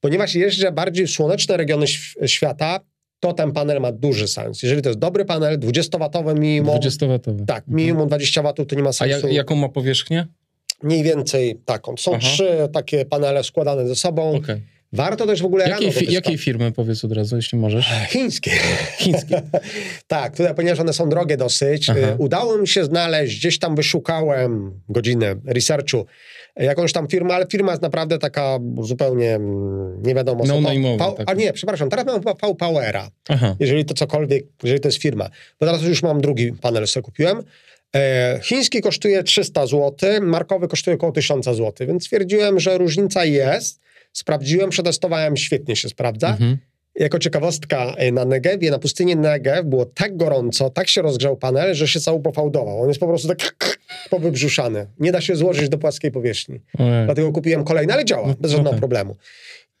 Ponieważ jeżdżę bardziej w słoneczne regiony świata, to ten panel ma duży sens. Jeżeli to jest dobry panel, 20-watowy minimum. 20-watowy. Tak, minimum mhm. 20 watów to nie ma sensu. A jak, jaką ma powierzchnię? Mniej więcej taką. Są Aha. trzy takie panele składane ze sobą. Okay. Warto też w ogóle jakiej, rano... Fi jakiej firmy, powiedz od razu, jeśli możesz? Chińskie. Chińskie. tak, tutaj, ponieważ one są drogie dosyć. Aha. Y, udało mi się znaleźć, gdzieś tam wyszukałem godzinę researchu, jakąś tam firmę, ale firma jest naprawdę taka zupełnie mm, nie wiadomo. No, no pa, A nie, przepraszam, teraz mam chyba V-Powera, jeżeli to cokolwiek, jeżeli to jest firma. Bo teraz już mam drugi panel, sobie kupiłem. E, chiński kosztuje 300 zł, markowy kosztuje około 1000 zł, więc stwierdziłem, że różnica jest. Sprawdziłem, przetestowałem, świetnie się sprawdza. Mhm. Jako ciekawostka, e, na Negewie, na pustyni Negev było tak gorąco, tak się rozgrzał panel, że się cały pofałdował. On jest po prostu tak powybrzuszany. Nie da się złożyć do płaskiej powierzchni. Ojej. Dlatego kupiłem kolejny, ale działa, bez żadnego okay. problemu.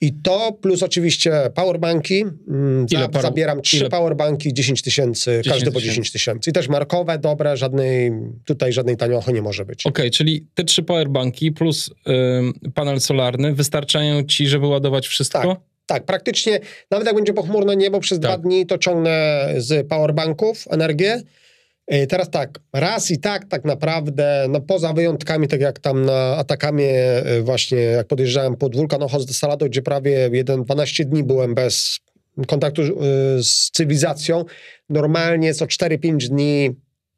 I to plus oczywiście powerbanki. Mm, ile za, zabieram trzy ile? powerbanki, 10 tysięcy, każdy po 10 tysięcy. I też markowe, dobre, żadnej, tutaj żadnej taniochy nie może być. Okej, okay, czyli te trzy powerbanki plus panel solarny wystarczają ci, żeby ładować wszystko? Tak. Tak, praktycznie, nawet jak będzie pochmurne niebo przez tak. dwa dni, to ciągnę z powerbanków energię. E, teraz tak, raz i tak tak naprawdę, no poza wyjątkami, tak jak tam na Atakamie właśnie, jak podjeżdżałem pod wulkan Ochotz do Salado, gdzie prawie 1-12 dni byłem bez kontaktu e, z cywilizacją, normalnie co 4-5 dni,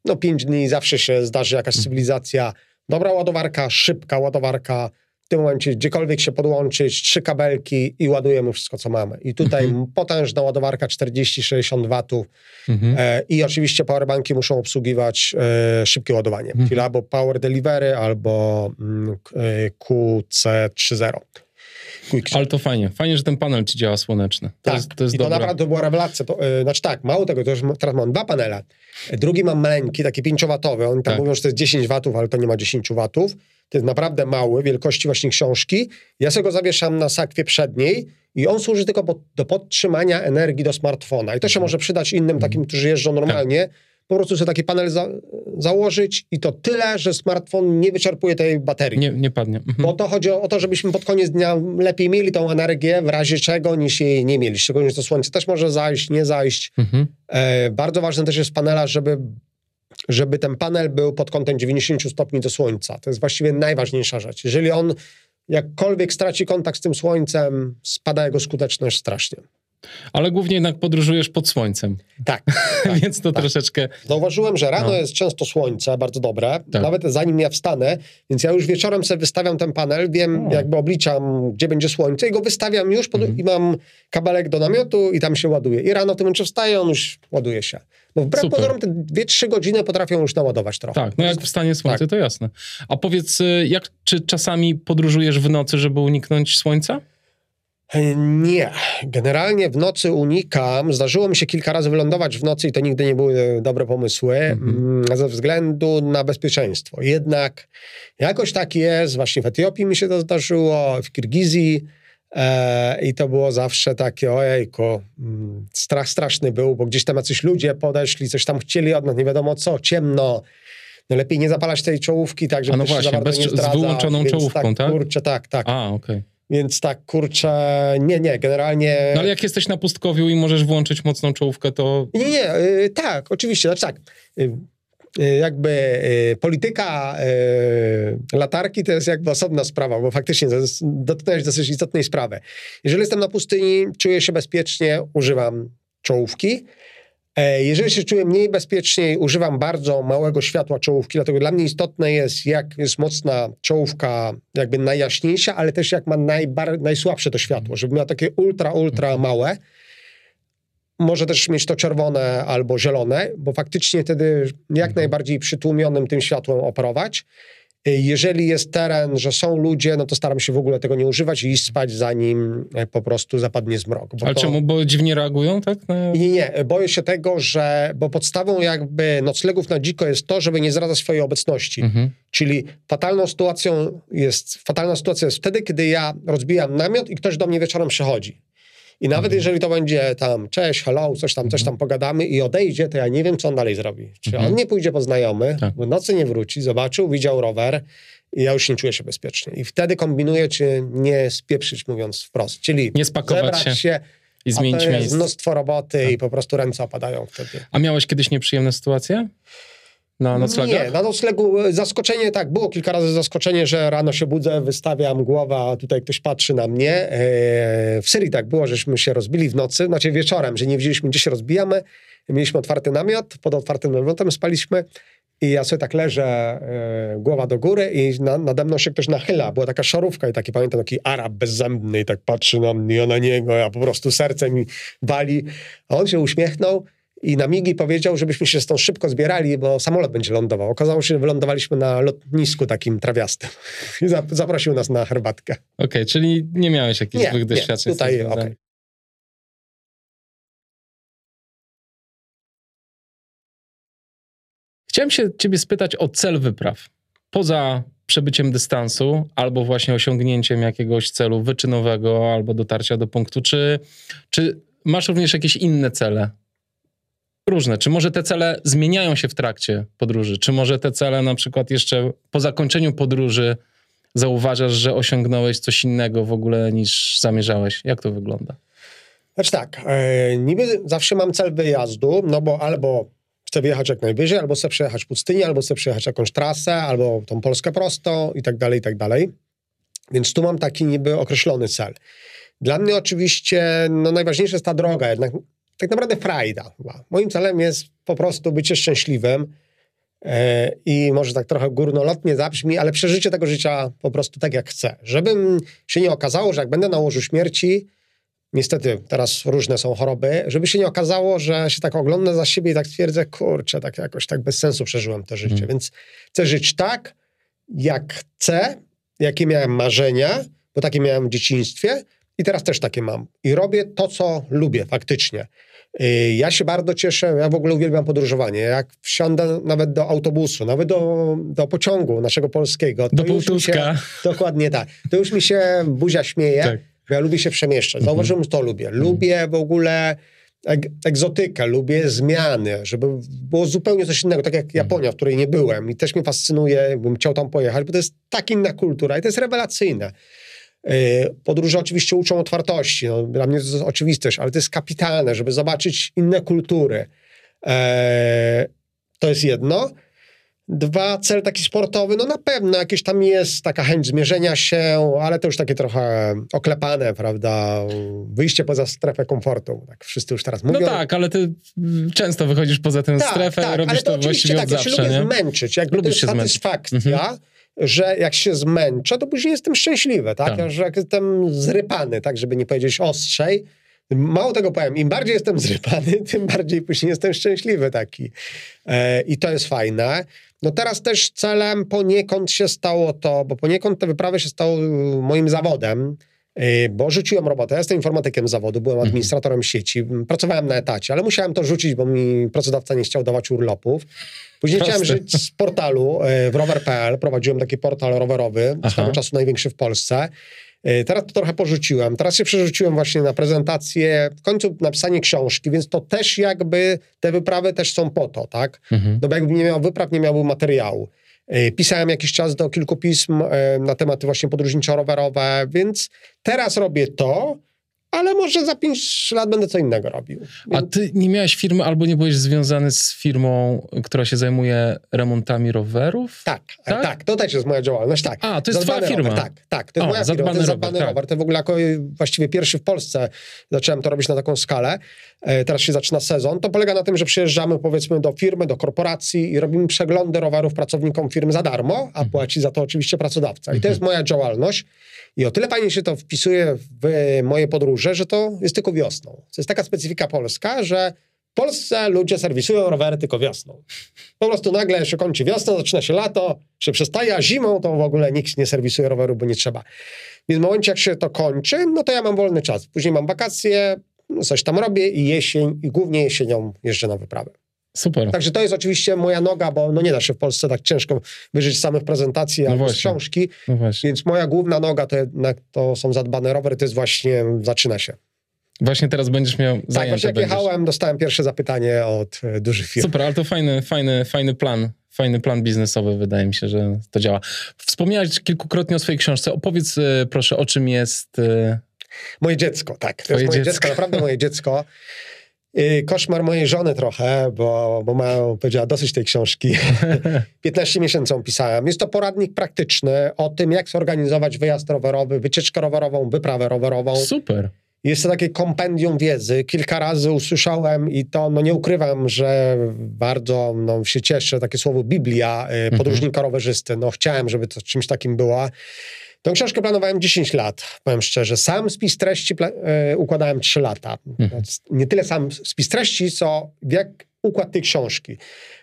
no 5 dni zawsze się zdarzy jakaś mhm. cywilizacja, dobra ładowarka, szybka ładowarka, w tym momencie gdziekolwiek się podłączyć, trzy kabelki i ładujemy wszystko, co mamy. I tutaj mhm. potężna ładowarka 40-60 watów mhm. e, i oczywiście powerbanki muszą obsługiwać e, szybkie ładowanie, mhm. czyli albo Power Delivery, albo mm, e, QC30. Ale to fajnie. Fajnie, że ten panel ci działa słoneczny. To tak. jest, to jest I to naprawdę była rewelacja. To, yy, znaczy tak, mało tego, to już teraz mam dwa panele. Drugi mam maleńki, taki 5-watowy. Oni tam tak. mówią, że to jest 10 watów, ale to nie ma 10 watów. To jest naprawdę mały, wielkości właśnie książki. Ja sobie go zawieszam na sakwie przedniej i on służy tylko do podtrzymania energii do smartfona. I to się mhm. może przydać innym takim, którzy jeżdżą normalnie. Tak po prostu sobie taki panel za, założyć i to tyle, że smartfon nie wyczerpuje tej baterii. Nie, nie padnie. Mhm. Bo to chodzi o, o, to, żebyśmy pod koniec dnia lepiej mieli tą energię, w razie czego, niż jej nie mieli. Szczególnie, że to słońce też może zajść, nie zajść. Mhm. E, bardzo ważne też jest panela, żeby żeby ten panel był pod kątem 90 stopni do słońca. To jest właściwie najważniejsza rzecz. Jeżeli on jakkolwiek straci kontakt z tym słońcem, spada jego skuteczność strasznie. Ale głównie jednak podróżujesz pod słońcem. Tak. tak Więc to tak. troszeczkę. Zauważyłem, że rano no. jest często słońce, bardzo dobre. Tak. Nawet zanim ja wstanę, więc ja już wieczorem sobie wystawiam ten panel, wiem, o. jakby obliczam, gdzie będzie słońce i go wystawiam już pod... mhm. i mam kabelek do namiotu i tam się ładuje. I rano w tym momencie wstaję, on już ładuje się. Bo wbrew Super. pozorom te 2-3 godziny potrafią już naładować trochę. Tak, no jak wstanie słońce, tak. to jasne. A powiedz, y, jak, czy czasami podróżujesz w nocy, żeby uniknąć słońca? Nie. Generalnie w nocy unikam. Zdarzyło mi się kilka razy wylądować w nocy i to nigdy nie były dobre pomysły mhm. Mm, ze względu na bezpieczeństwo. Jednak jakoś tak jest. Właśnie w Etiopii mi się to zdarzyło, w Kirgizji. E, I to było zawsze takie, ojejku, mm, strach straszny był, bo gdzieś tam jacyś ludzie podeszli, coś tam chcieli od nas, nie wiadomo co, ciemno. No lepiej nie zapalać tej czołówki, tak, żeby no właśnie, bez, nie zdradzać, z wyłączoną czołówką, tak? tak? Kurczę, tak, tak. A, okej. Okay. Więc tak, kurczę, nie, nie, generalnie... No ale jak jesteś na pustkowiu i możesz włączyć mocną czołówkę, to... Nie, nie, yy, tak, oczywiście, znaczy tak, yy, jakby yy, polityka y, latarki to jest jakby osobna sprawa, bo faktycznie to dosyć istotnej sprawy. Jeżeli jestem na pustyni, czuję się bezpiecznie, używam czołówki, E, jeżeli się czuję mniej bezpiecznie, używam bardzo małego światła czołówki, dlatego dla mnie istotne jest, jak jest mocna czołówka, jakby najjaśniejsza, ale też jak ma najbar- najsłabsze to światło, żeby miała takie ultra, ultra małe. Może też mieć to czerwone albo zielone, bo faktycznie wtedy jak mhm. najbardziej przytłumionym tym światłem operować. Jeżeli jest teren, że są ludzie, no to staram się w ogóle tego nie używać i iść spać, zanim e, po prostu zapadnie zmrok. Ale to... czemu? Bo dziwnie reagują, tak? Na... Nie, nie. Boję się tego, że... Bo podstawą jakby noclegów na dziko jest to, żeby nie zdradzać swojej obecności. Mhm. Czyli fatalną sytuacją jest... Fatalna sytuacja jest wtedy, kiedy ja rozbijam namiot i ktoś do mnie wieczorem przychodzi. I nawet mhm. jeżeli to będzie tam, cześć, hello, coś tam, coś mhm. tam pogadamy i odejdzie, to ja nie wiem, co on dalej zrobi. Czy mhm. on nie pójdzie po znajomy, tak. w nocy nie wróci, zobaczył, widział rower i ja już nie czuję się bezpiecznie. I wtedy kombinuję, czy nie spieprzyć, mówiąc wprost. Czyli nie spakować się. się i zmienić a to jest mnóstwo roboty tak. i po prostu ręce opadają wtedy. A miałeś kiedyś nieprzyjemne sytuacje? Na noclegach? Nie, na noclegu e, zaskoczenie, tak, było kilka razy zaskoczenie, że rano się budzę, wystawiam głowę, a tutaj ktoś patrzy na mnie. E, w Syrii tak było, żeśmy się rozbili w nocy, znaczy wieczorem, że nie wiedzieliśmy, gdzie się rozbijamy. Mieliśmy otwarty namiot, pod otwartym namiotem spaliśmy i ja sobie tak leżę, e, głowa do góry i na, nade mną się ktoś nachyla. Była taka szarówka i taki, pamiętam, taki Arab bezzębny i tak patrzy na mnie, ja na niego, ja po prostu serce mi wali. A on się uśmiechnął i na migi powiedział, żebyśmy się stąd szybko zbierali, bo samolot będzie lądował. Okazało się, że wylądowaliśmy na lotnisku takim trawiastym. I zaprosił nas na herbatkę. Okej, okay, czyli nie miałeś jakichś nie, złych doświadczeń? Nie, tutaj, okej. Okay. Chciałem się ciebie spytać o cel wypraw. Poza przebyciem dystansu, albo właśnie osiągnięciem jakiegoś celu wyczynowego, albo dotarcia do punktu, czy, czy masz również jakieś inne cele różne. Czy może te cele zmieniają się w trakcie podróży? Czy może te cele na przykład jeszcze po zakończeniu podróży zauważasz, że osiągnąłeś coś innego w ogóle niż zamierzałeś? Jak to wygląda? Znaczy tak, e, niby zawsze mam cel wyjazdu, no bo albo chcę wyjechać jak najwyżej, albo chcę przejechać pustynię, albo chcę przejechać jakąś trasę, albo tą Polskę prosto i tak dalej, i tak dalej. Więc tu mam taki niby określony cel. Dla mnie oczywiście no, najważniejsza jest ta droga, jednak tak naprawdę frajda. Moim celem jest po prostu bycie szczęśliwym. E, I może tak trochę górnolotnie zabrzmi, ale przeżycie tego życia po prostu tak, jak chcę. Żebym się nie okazało, że jak będę na łożu śmierci, niestety teraz różne są choroby, żeby się nie okazało, że się tak oglądam za siebie i tak twierdzę, kurczę, tak jakoś tak bez sensu przeżyłem to życie. Hmm. Więc chcę żyć tak, jak chcę, jakie miałem marzenia, bo takie miałem w dzieciństwie i teraz też takie mam. I robię to, co lubię faktycznie. Y, ja się bardzo cieszę, ja w ogóle uwielbiam podróżowanie. Jak wsiądę nawet do autobusu, nawet do, do pociągu naszego polskiego. do Półtuska. Dokładnie tak. To już mi się buzia śmieje, tak. bo ja lubię się przemieszczać. Mhm. Zauważyłem, że to lubię. Mhm. Lubię w ogóle egzotykę, lubię zmiany, żeby było zupełnie coś innego, tak jak mhm. Japonia, w której nie byłem i też mnie fascynuje, bym chciał tam pojechać, bo to jest tak inna kultura i to jest rewelacyjne. Y, podróże oczywiście uczą otwartości. No, dla mnie to jest oczywistość, ale to jest kapitalne, żeby zobaczyć inne kultury. E, to jest jedno. Dwa, cel taki sportowy, no na pewno jakieś tam jest taka chęć zmierzenia się, ale to już takie trochę oklepane, prawda? Wyjście poza strefę komfortu. Tak wszyscy już teraz mówią. No tak, ale ty często wychodzisz poza tę tak, strefę, tak, robisz to, to właściwie tak, od zawsze, ja się nie? lubię zmęczyć. Jakby Lubisz to jest satysfakcja. Mhm że jak się zmęczę, to później jestem szczęśliwy, tak? tak. Że jak jestem zrypany, tak, żeby nie powiedzieć ostrzej, Mało tego powiem, im bardziej jestem zrypany, tym bardziej później jestem szczęśliwy taki. E, I to jest fajne. No teraz też celem poniekąd się stało to, bo poniekąd te wyprawy się stało moim zawodem, e, bo rzuciłem robotę. Ja jestem informatykiem zawodu, byłem mhm. administratorem sieci, pracowałem na etacie, ale musiałem to rzucić, bo mi pracodawca nie chciał dawać urlopów. Później Proste. chciałem żyć z portalu e, w rower.pl. Prowadziłem taki portal rowerowy, z tego czasu największy w Polsce. E, teraz to trochę porzuciłem. Teraz się przerzuciłem właśnie na prezentację, w końcu napisanie książki, więc to też jakby te wyprawy też są po to, tak? Mhm. No bo jakbym nie miał wypraw, nie miałbym materiału. E, pisałem jakiś czas do kilku pism na tematy właśnie podróżniczo-rowerowe, więc teraz robię to, ale może za pięć lat będę co innego robił. A ty nie miałeś firmy albo nie byłeś związany z firmą, która się zajmuje remontami rowerów? Tak, tak, tak to też jest moja działalność, tak. A, to jest zadbany twoja firma. Rower, tak, tak, to jest o, moja firma, to jest zadbany rower. rower. To w ogóle jako właściwie pierwszy w Polsce zacząłem to robić na taką skalę. E, teraz się zaczyna sezon. To polega na tym, że przyjeżdżamy powiedzmy do firmy, do korporacji i robimy przeglądy rowerów pracownikom firm za darmo, a mhm. płaci za to oczywiście pracodawca. I to jest mhm. moja działalność. I o tyle fajnie się to wpisuje w moje podróże, że to jest tylko wiosną. To jest taka specyfika polska, że w Polsce ludzie serwisują rowery tylko wiosną. Po prostu nagle się kończy wiosna, zaczyna się lato, się przestaje, a zimą to w ogóle nikt nie serwisuje roweru, bo nie trzeba. Więc w momencie, jak się to kończy, no to ja mam wolny czas. Później mam wakacje, coś tam robię i jesień, i głównie jesienią jeżdżę na wyprawę. Super. Także to jest oczywiście moja noga, bo no nie da się w Polsce tak ciężko wyżyć samych prezentacji no albo z książki. No więc moja główna noga to, jednak to są zadbane rowery, to jest właśnie, zaczyna się. Właśnie teraz będziesz miał zajęcia. Tak, właśnie jak będziesz. jechałem, dostałem pierwsze zapytanie od e, dużych firm. Super, ale to fajny, fajny, fajny plan. Fajny plan biznesowy, wydaje mi się, że to działa. Wspomniałeś kilkukrotnie o swojej książce. Opowiedz e, proszę, o czym jest... Moje dziecko, tak. To moje dziecko. dziecko, naprawdę moje dziecko. Koszmar mojej żony trochę, bo, bo ma, powiedziała, dosyć tej książki. 15 miesięcy ją pisałem. Jest to poradnik praktyczny o tym, jak zorganizować wyjazd rowerowy, wycieczkę rowerową, wyprawę rowerową. Super. Jest to takie kompendium wiedzy. Kilka razy usłyszałem i to, no nie ukrywam, że bardzo no, się cieszę, takie słowo Biblia y, podróżnika rowerzysty. No chciałem, żeby to czymś takim była. Tę książkę planowałem 10 lat, powiem szczerze. Sam spis treści e, układałem 3 lata. Mhm. Nie tyle sam spis treści, co jak układ tej książki.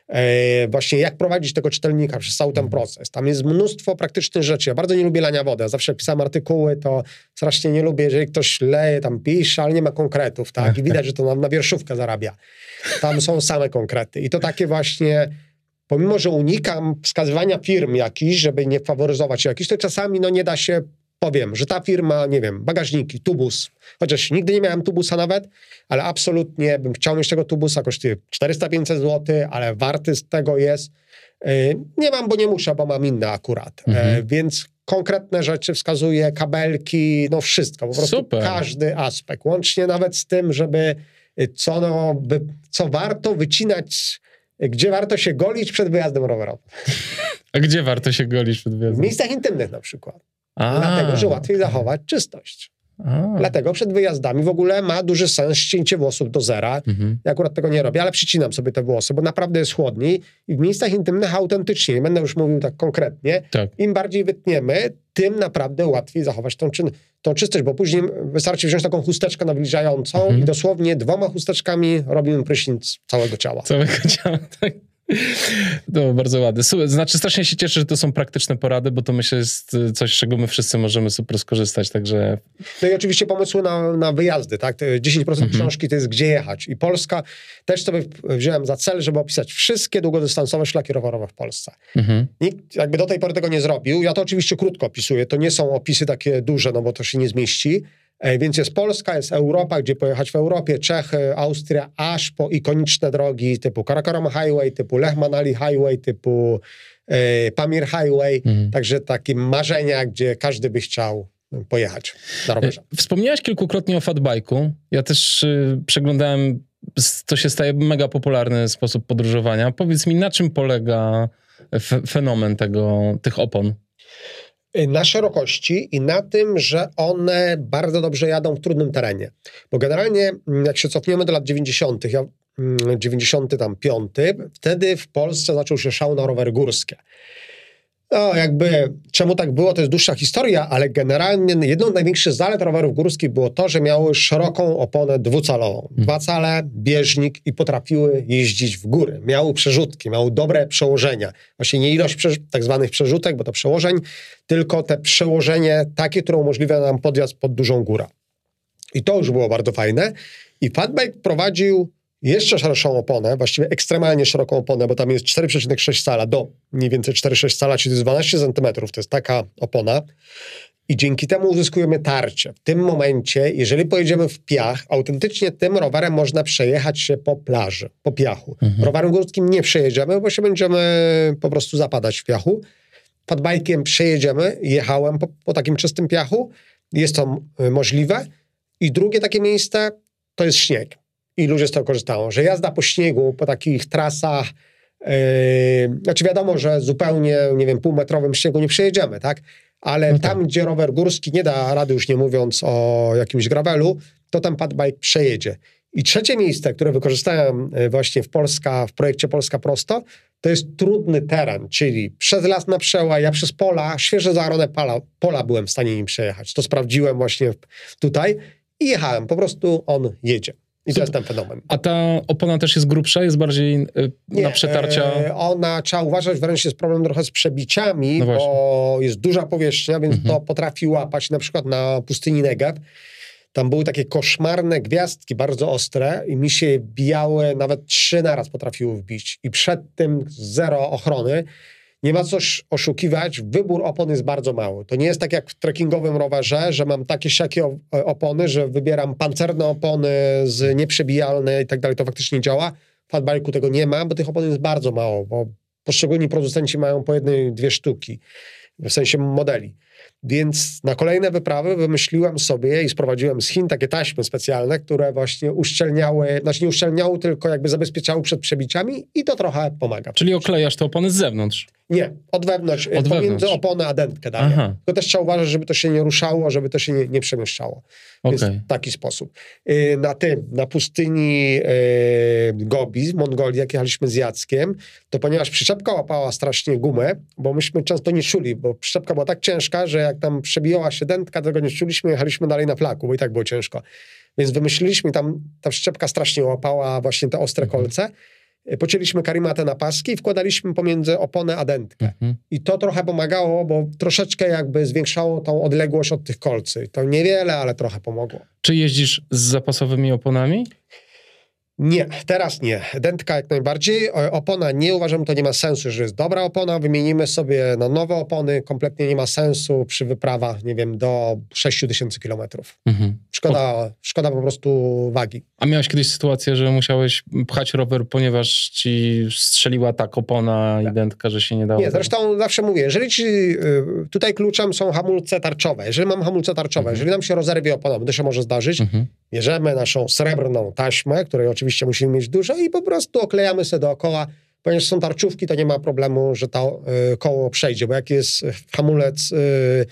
E, właśnie jak prowadzić tego czytelnika przez cały ten mhm. proces. Tam jest mnóstwo praktycznych rzeczy. Ja bardzo nie lubię lania wody. Ja zawsze jak pisałem artykuły, to strasznie nie lubię, jeżeli ktoś leje, tam pisze, ale nie ma konkretów, tak? I widać, że to nam na wierszówkę zarabia. Tam są same konkrety. I to takie właśnie pomimo, że unikam wskazywania firm jakichś, żeby nie faworyzować jakichś, to czasami no, nie da się, powiem, że ta firma, nie wiem, bagażniki, tubus, chociaż nigdy nie miałem tubusa nawet, ale absolutnie bym chciał mieć tego tubusa, kosztuje 400-500 zł, ale warty z tego jest. Y, nie mam, bo nie muszę, bo mam inne akurat. E, mhm. Więc konkretne rzeczy wskazuje, kabelki, no wszystko, po prostu Super. każdy aspekt, łącznie nawet z tym, żeby y, co, no, by, co warto wycinać gdzie warto się golić przed wyjazdem rowerowym. A gdzie warto się golić przed wyjazdem? W miejscach intymnych na przykład. A. Dlatego, że łatwiej zachować czystość. A. Dlatego przed wyjazdami w ogóle ma duży sens ścięcie włosów do zera. Mhm. Ja akurat tego nie robię, ale przycinam sobie te włosy, bo naprawdę jest chłodniej i w miejscach intymnych autentycznie, nie będę już mówił tak konkretnie, tak. im bardziej wytniemy, tym naprawdę łatwiej zachować tą, czyn, tą czystość, bo później wystarczy wziąć taką chusteczkę nawilżającą mhm. i dosłownie dwoma chusteczkami robimy prysznic całego ciała. Całego ciała, tak. No, bardzo ładne. Znaczy, strasznie się cieszę, że to są praktyczne porady, bo to myślę jest coś, z czego my wszyscy możemy super skorzystać, także... No i oczywiście pomysły na, na wyjazdy, tak? 10% mhm. książki to jest gdzie jechać. I Polska też sobie wziąłem za cel, żeby opisać wszystkie długodystansowe szlaki rowerowe w Polsce. Mhm. Nikt jakby do tej pory tego nie zrobił. Ja to oczywiście krótko opisuję. To nie są opisy takie duże, no bo to się nie zmieści więc jest Polska, jest Europa, gdzie pojechać w Europie, Czechy, Austria, aż po ikoniczne drogi typu Karakoram Highway, typu Lech Manali Highway, typu e, Pamir Highway. Mhm. Także takie marzenia, gdzie każdy by chciał pojechać na rowerze. E, wspomniałeś kilkukrotnie o fatbike'u. Ja też y, przeglądałem, to się staje mega popularny sposób podróżowania. Powiedz mi, na czym polega fenomen tego, tych opon? Y, na szerokości i na tym, że one bardzo dobrze jadą w trudnym terenie. Bo generalnie, mm, jak się cofniemy do lat 90., ja, 95, mm, wtedy w Polsce zaczął się szał na rowery górskie. No, jakby czemu tak było, to jest dłuższa historia, ale generalnie jedną z największych zalet rowerów górskich było to, że miały szeroką oponę dwucalową. Hmm. Dwa cale, bieżnik i potrafiły jeździć w góry. Miały przerzutki, miały dobre przełożenia. Właśnie nie ilość tak zwanych przerzutek, bo to przełożeń, tylko te przełożenie takie, które umożliwia nam podjazd pod dużą górę. I to już było bardzo fajne. I Fatbike prowadził jeszcze szerszą oponę, właściwie ekstremalnie szeroką oponę, bo tam jest 4,6 cala do mniej więcej 4,6 cala, czyli to jest 12 cm, to jest taka opona. I dzięki temu uzyskujemy tarcie. W tym momencie, jeżeli pojedziemy w piach, autentycznie tym rowerem można przejechać się po plaży, po piachu. Mhm. Rowerem górskim nie przejedziemy, bo się będziemy po prostu zapadać w piachu. Padbajkiem przejedziemy, jechałem po, po takim czystym piachu, jest to możliwe. I drugie takie miejsce to jest śnieg i ludzie z tego korzystają, że jazda po śniegu, po takich trasach, yy, znaczy wiadomo, że zupełnie, nie wiem, półmetrowym śniegu nie przejedziemy, tak? Ale no tak. tam, gdzie rower górski nie da rady, już nie mówiąc o jakimś gravelu, to ten padbike przejedzie. I trzecie miejsce, które wykorzystałem e, właśnie w Polska, w projekcie Polska Prosto, to jest trudny teren, czyli przez las na przeła, ja przez pola, świeże zaorone pola, pola byłem w stanie nim przejechać. To sprawdziłem właśnie tutaj i jechałem. Po prostu on jedzie. I to jest ten fenomen. A ta opona też jest grubsza, jest bardziej y, Nie, na przetarcia? E, ona, trzeba uważać, wręcz jest problem trochę z przebiciami, no bo jest duża powierzchnia, więc mhm. to potrafi łapać na przykład na pustyni Negev. Tam były takie koszmarne gwiazdki, bardzo ostre i mi się białe, nawet trzy naraz potrafiły wbić. I przed tym zero ochrony nie ma coś oszukiwać, wybór opon jest bardzo mały. To nie jest tak jak w trekkingowym rowerze, że mam takie siakie opony, że wybieram pancerne opony z nieprzebijalne i tak dalej, to faktycznie działa. W fatbike'u tego nie ma, bo tych opon jest bardzo mało, bo poszczególni producenci mają po jednej, dwie sztuki, w sensie modeli. Więc na kolejne wyprawy wymyśliłem sobie i sprowadziłem z Chin takie taśmy specjalne, które właśnie uszczelniały, znaczy nie uszczelniały, tylko jakby zabezpieczały przed przebiciami i to trochę pomaga. Czyli oklejasz te opony z zewnątrz? Nie, od wewnątrz, od pomiędzy wewnątrz. oponę a dentkę daję. Aha. Tylko też trzeba uważać, żeby to się nie ruszało, żeby to się nie, nie przemieszczało. Okay. Więc w taki sposób. Y, na tym, na pustyni y, Gobi, Mongolii, jak jechaliśmy z Jackiem, to ponieważ przyczepka łapała strasznie gumę, bo myśmy często nie czuli, bo przyczepka była tak ciężka, że jak tam przebijała się dętka, tego nie czuliśmy, jechaliśmy dalej na flaku, bo i tak było ciężko. Więc wymyśliliśmy, tam ta przyczepka strasznie łapała właśnie te ostre mhm. kolce, pocięliśmy karimatę na paski i wkładaliśmy pomiędzy oponę a dętkę. Mhm. I to trochę pomagało, bo troszeczkę jakby zwiększało tą odległość od tych kolcy. To niewiele, ale trochę pomogło. Czy jeździsz z zapasowymi oponami? Nie, teraz nie. Dętka jak najbardziej. Opona nie uważam, to nie ma sensu, że jest dobra opona. Wymienimy sobie na nowe opony. Kompletnie nie ma sensu przy wyprawach, nie wiem, do 6 tysięcy kilometrów. Mhm. Szkoda, szkoda po prostu wagi. A miałeś kiedyś sytuację, że musiałeś pchać rower, ponieważ ci strzeliła tak opona i tak. dętka, że się nie dało? Nie, zresztą zawsze mówię, jeżeli ci, y, tutaj kluczem są hamulce tarczowe. Jeżeli mam hamulce tarczowe, mhm. jeżeli nam się rozerwie opona, bo to się może zdarzyć, mhm. Bierzemy naszą srebrną taśmę, której oczywiście musimy mieć dużo i po prostu oklejamy sobie dookoła. Ponieważ są tarczówki, to nie ma problemu, że to y, koło przejdzie, bo jak jest hamulec y,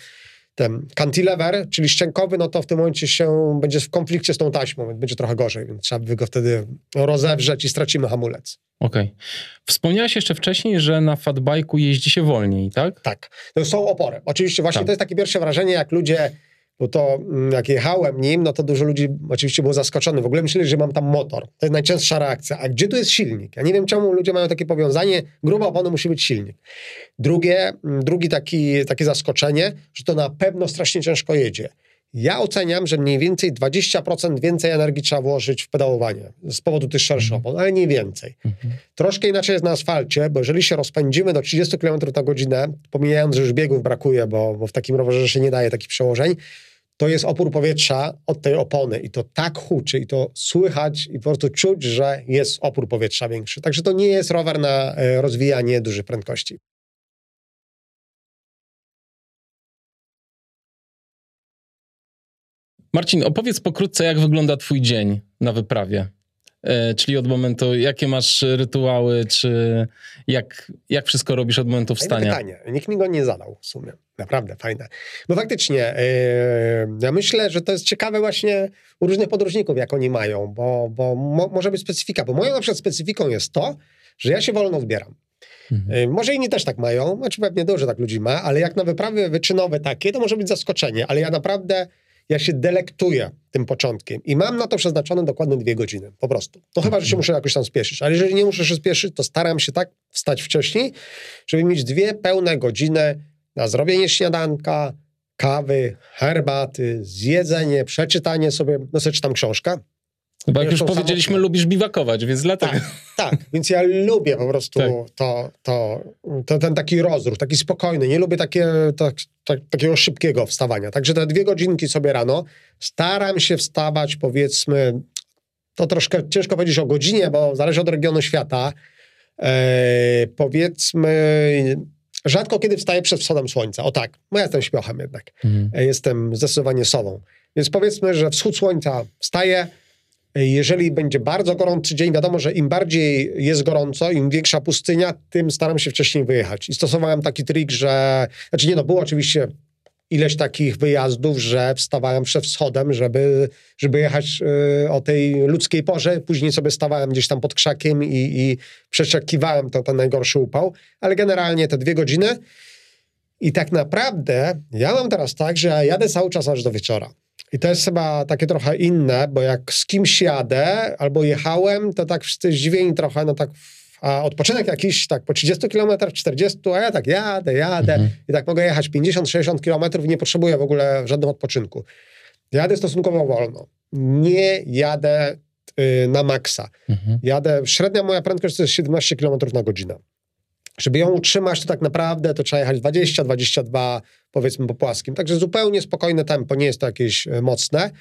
ten cantilever, czyli szczękowy, no to w tym momencie się będzie w konflikcie z tą taśmą, więc będzie trochę gorzej, więc trzeba by go wtedy rozewrzeć i stracimy hamulec. Okej. Okay. Wspomniałeś jeszcze wcześniej, że na fatbajku jeździ się wolniej, tak? Tak. To są opory. Oczywiście właśnie tak. to jest takie pierwsze wrażenie, jak ludzie bo to mm, jak jechałem nim, no to dużo ludzi oczywiście było zaskoczonych. W ogóle myśleli, że mam tam motor. To jest najczęstsza reakcja. A gdzie tu jest silnik? Ja nie wiem, czemu ludzie mają takie powiązanie. Gruba opona musi być silnik. Drugie, mm, drugi taki, takie zaskoczenie, że to na pewno strasznie ciężko jedzie. Ja oceniam, że mniej więcej 20% więcej energii trzeba włożyć w pedałowanie z powodu tych szerszych opon, ale nie więcej. Mhm. Troszkę inaczej jest na asfalcie, bo jeżeli się rozpędzimy do 30 km na godzinę, pomijając, że już biegów brakuje, bo, bo w takim rowerze się nie daje takich przełożeń, to jest opór powietrza od tej opony i to tak huczy i to słychać i po prostu czuć, że jest opór powietrza większy. Także to nie jest rower na e, rozwijanie dużych prędkości. Marcin, opowiedz pokrótce, jak wygląda Twój dzień na wyprawie. E, czyli od momentu, jakie masz rytuały, czy jak, jak wszystko robisz od momentu wstania? Fajne pytanie. Nikt mi go nie zadał w sumie. Naprawdę fajne. Bo faktycznie yy, ja myślę, że to jest ciekawe właśnie u różnych podróżników, jak oni mają, bo, bo mo, może być specyfika. Bo moją na przykład specyfiką jest to, że ja się wolno zbieram. Mhm. Yy, może inni też tak mają, znaczy pewnie dużo tak ludzi ma, ale jak na wyprawy wyczynowe takie, to może być zaskoczenie, ale ja naprawdę ja się delektuję tym początkiem i mam na to przeznaczone dokładnie dwie godziny, po prostu. No chyba, że się muszę jakoś tam spieszyć, ale jeżeli nie muszę się spieszyć, to staram się tak wstać wcześniej, żeby mieć dwie pełne godziny na zrobienie śniadanka, kawy, herbaty, zjedzenie, przeczytanie sobie, no sobie czytam książkę, bo jak już powiedzieliśmy, lubisz biwakować, więc dlatego. Tak, tak, więc ja lubię po prostu tak. to, to, to, ten taki rozruch, taki spokojny. Nie lubię takie, to, to, takiego szybkiego wstawania. Także te dwie godzinki sobie rano staram się wstawać, powiedzmy, to troszkę ciężko powiedzieć o godzinie, bo zależy od regionu świata. E, powiedzmy, rzadko kiedy wstaję przed wschodem słońca. O tak, bo ja jestem śpiochem jednak. Mhm. E, jestem zdecydowanie sobą. Więc powiedzmy, że wschód słońca wstaje, jeżeli będzie bardzo gorący dzień, wiadomo, że im bardziej jest gorąco, im większa pustynia, tym staram się wcześniej wyjechać. I stosowałem taki trik, że, znaczy nie no, było oczywiście ileś takich wyjazdów, że wstawałem przed wschodem, żeby, żeby jechać y, o tej ludzkiej porze. Później sobie stawałem gdzieś tam pod krzakiem i, i przeczekiwałem to, ten najgorszy upał. Ale generalnie te dwie godziny. I tak naprawdę ja mam teraz tak, że ja jadę cały czas aż do wieczora. I to jest chyba takie trochę inne, bo jak z kimś jadę albo jechałem, to tak wszyscy zdziwieni trochę, no tak a odpoczynek jakiś tak po 30 km, 40, a ja tak jadę, jadę mhm. i tak mogę jechać 50-60 km i nie potrzebuję w ogóle żadnego odpoczynku. Jadę stosunkowo wolno. Nie jadę y, na maksa. Mhm. Jadę, średnia moja prędkość to jest 17 km na godzinę. Żeby ją utrzymać, to tak naprawdę to trzeba jechać 20-22, powiedzmy po płaskim. Także zupełnie spokojne tempo, nie jest to jakieś e, mocne,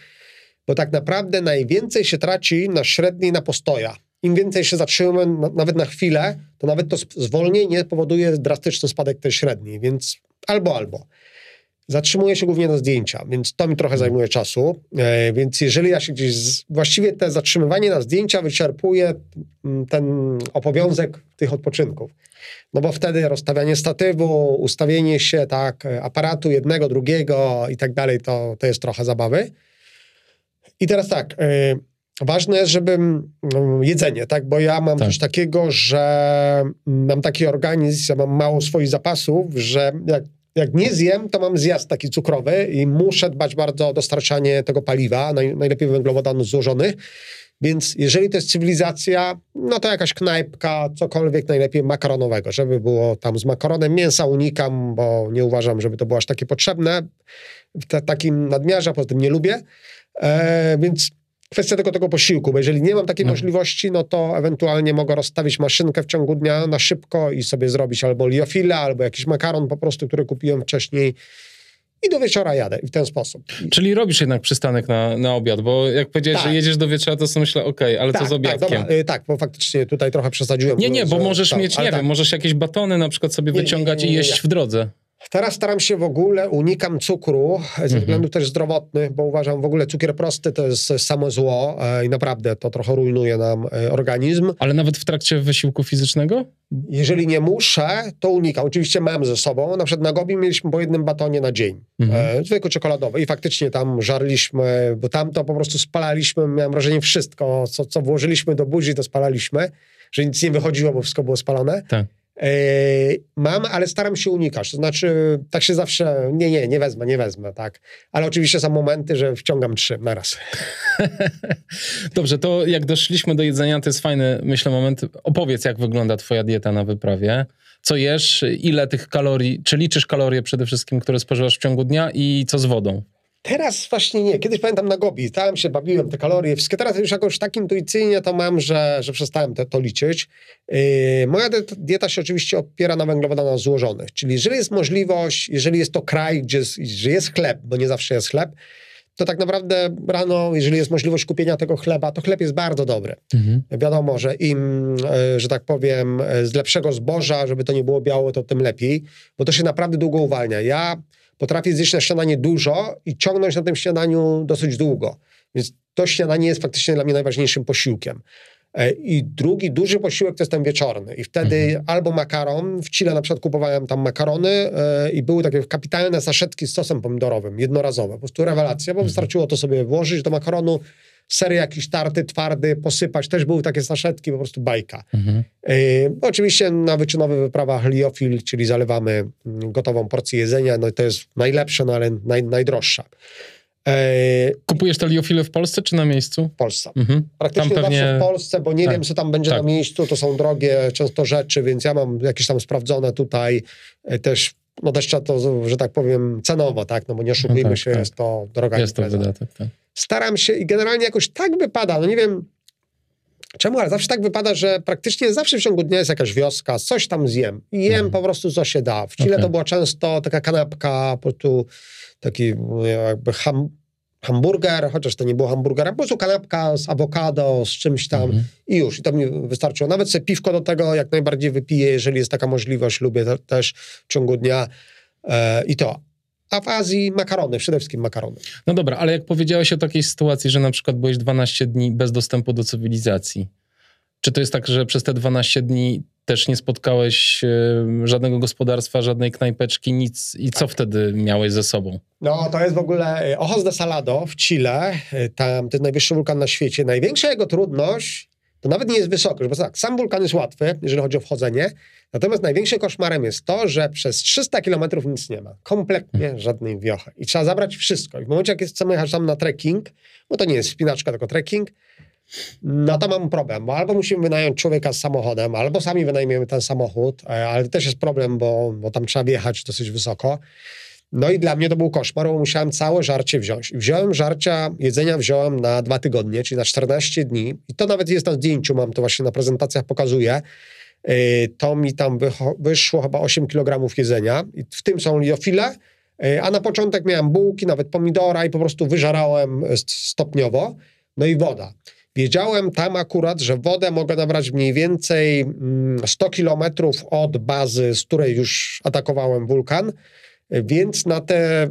bo tak naprawdę najwięcej się traci na średniej na postoja. Im więcej się zatrzymamy, nawet na chwilę, to nawet to zwolnienie powoduje drastyczny spadek tej średniej, więc albo, albo. Zatrzymuję się głównie na zdjęcia, więc to mi trochę zajmuje czasu. E, więc jeżeli ja się gdzieś. Z, właściwie te zatrzymywanie na zdjęcia wyczerpuje mm, ten obowiązek tych odpoczynków. No bo wtedy rozstawianie statywu, ustawienie się tak, aparatu jednego, drugiego i tak dalej, to, to jest trochę zabawy. I teraz tak, yy, ważne jest, żeby yy, jedzenie, tak, bo ja mam tak. coś takiego, że mam taki organizm, ja mam mało swoich zapasów, że jak, jak nie zjem, to mam zjazd taki cukrowy i muszę dbać bardzo o dostarczanie tego paliwa, naj, najlepiej węglowodanów złożonych. Więc jeżeli to jest cywilizacja, no to jakaś knajpka, cokolwiek najlepiej makaronowego, żeby było tam z makaronem. Mięsa unikam, bo nie uważam, żeby to było aż takie potrzebne w takim nadmiarze, poza tym nie lubię. E, więc kwestia tego, tego posiłku, bo jeżeli nie mam takiej no. możliwości, no to ewentualnie mogę rozstawić maszynkę w ciągu dnia na szybko i sobie zrobić albo liofilę, albo jakiś makaron po prostu, który kupiłem wcześniej i do wieczora jadę w ten sposób. Czyli robisz jednak przystanek na, na obiad, bo jak powiedziałeś, tak. że jedziesz do wieczora, to sobie myślę, okej, okay, ale tak, co z tak, obiadkiem? Tak, tak, bo faktycznie tutaj trochę przesadziłem. Nie, nie, bo że, możesz mieć, nie wiem, możesz jakieś batony na przykład sobie nie, wyciągać nie, nie, i jeść w drodze. Teraz staram się w ogóle, unikam cukru ze mhm. względu też zdrowotnych, bo uważam w ogóle cukier prosty to jest samo zło e, i naprawdę to trochę rujnuje nam e, organizm. Ale nawet w trakcie wysiłku fizycznego? Jeżeli nie muszę, to unikam. Oczywiście mam ze sobą. Na przykład na Gobi mieliśmy po jednym batonie na dzień. Mhm. E, zwykły czekoladowy. I faktycznie tam żarliśmy, bo tam to po prostu spalaliśmy. Miałem wrażenie wszystko, co, co włożyliśmy do buzi, to spalaliśmy. Że nic nie wychodziło, bo wszystko było spalone. Tak. Yy, mam, ale staram się unikać. To znaczy, tak się zawsze, nie, nie, nie wezmę, nie wezmę, tak. Ale oczywiście są momenty, że wciągam trzy na raz. Dobrze, to jak doszliśmy do jedzenia, to jest fajny, myślę, moment. Opowiedz, jak wygląda twoja dieta na wyprawie. Co jesz, ile tych kalorii, czy liczysz kalorie przede wszystkim, które spożywasz w ciągu dnia i co z wodą? Teraz właśnie nie. Kiedyś pamiętam na Gobi, stałem się, bawiłem te kalorie, wszystkie. Teraz już jakoś tak intuicyjnie to mam, że, że przestałem te, to liczyć. Yy, moja dieta się oczywiście opiera na węglowodanach złożonych, czyli jeżeli jest możliwość, jeżeli jest to kraj, gdzie jest, że jest chleb, bo nie zawsze jest chleb, to tak naprawdę rano, jeżeli jest możliwość kupienia tego chleba, to chleb jest bardzo dobry. Mhm. Wiadomo, że im, e, że tak powiem, e, z lepszego zboża, żeby to nie było białe, to tym lepiej, bo to się naprawdę długo uwalnia. Ja potrafię zjeść na śniadanie dużo i ciągnąć na tym śniadaniu dosyć długo. Więc to śniadanie jest faktycznie dla mnie najważniejszym posiłkiem. E, I drugi duży posiłek to jest ten wieczorny. I wtedy mhm. albo makaron, w Chile na przykład kupowałem tam makarony e, i były takie kapitalne saszetki z sosem pomidorowym, jednorazowe. Po prostu rewelacja, bo mhm. wystarczyło to sobie włożyć do makaronu, sery jakiś tarty, twardy, posypać. Też były takie saszetki, po prostu bajka. Mhm. E, oczywiście na wyczynowych wyprawach liofil, czyli zalewamy mm, gotową porcję jedzenia, no i to jest najlepsze, no ale naj, najdroższa. E, Kupujesz te liofile w Polsce czy na miejscu? W Polsce. Mhm. Praktycznie pewnie... zawsze w Polsce, bo nie tak. wiem, co tam będzie tak. na miejscu. To są drogie często rzeczy, więc ja mam jakieś tam sprawdzone tutaj e, też no też trzeba to, że tak powiem, cenowo, tak? No bo nie oszukujmy no tak, się, tak. jest to droga Jest impreza. to wydatek, tak. Staram się i generalnie jakoś tak wypada, no nie wiem czemu, ale zawsze tak wypada, że praktycznie zawsze w ciągu dnia jest jakaś wioska, coś tam zjem. I jem mhm. po prostu, co się da. W Chile okay. to była często taka kanapka, po prostu taki jakby ham, hamburger, chociaż to nie było hamburgera, po prostu kanapka z awokado, z czymś tam mhm. i już. I to mi wystarczyło. Nawet sobie piwko do tego jak najbardziej wypiję, jeżeli jest taka możliwość. Lubię te, też w ciągu dnia e, i to. A w Azji makarony, przede wszystkim makarony. No dobra, ale jak powiedziałeś o takiej sytuacji, że na przykład byłeś 12 dni bez dostępu do cywilizacji, czy to jest tak, że przez te 12 dni też nie spotkałeś e, żadnego gospodarstwa, żadnej knajpeczki, nic. I co tak. wtedy miałeś ze sobą? No, to jest w ogóle e, Ojos de Salado w Chile. E, tam to jest najwyższy wulkan na świecie. Największa jego trudność to nawet nie jest wysokość, bo tak, sam wulkan jest łatwy, jeżeli chodzi o wchodzenie. Natomiast największym koszmarem jest to, że przez 300 kilometrów nic nie ma. Kompletnie hmm. żadnej wiochy. I trzeba zabrać wszystko. I w momencie, jak chcemy jechać tam na trekking, bo to nie jest spinaczka, tylko trekking, no to mam problem, bo albo musimy wynająć człowieka z samochodem, albo sami wynajmiemy ten samochód, e, ale to też jest problem, bo, bo tam trzeba wjechać dosyć wysoko. No i dla mnie to był koszmar, bo musiałem całe żarcie wziąć. Wziąłem żarcia, jedzenia wziąłem na dwa tygodnie, czyli na 14 dni. I to nawet jest na zdjęciu, mam to właśnie na prezentacjach pokazuję. E, to mi tam wyszło chyba 8 kg jedzenia. I w tym są liofile, e, a na początek miałem bułki, nawet pomidora i po prostu wyżarałem stopniowo. No i woda. Wiedziałem tam akurat, że wodę mogę nabrać mniej więcej 100 mm, kilometrów od bazy, z której już atakowałem wulkan, więc na te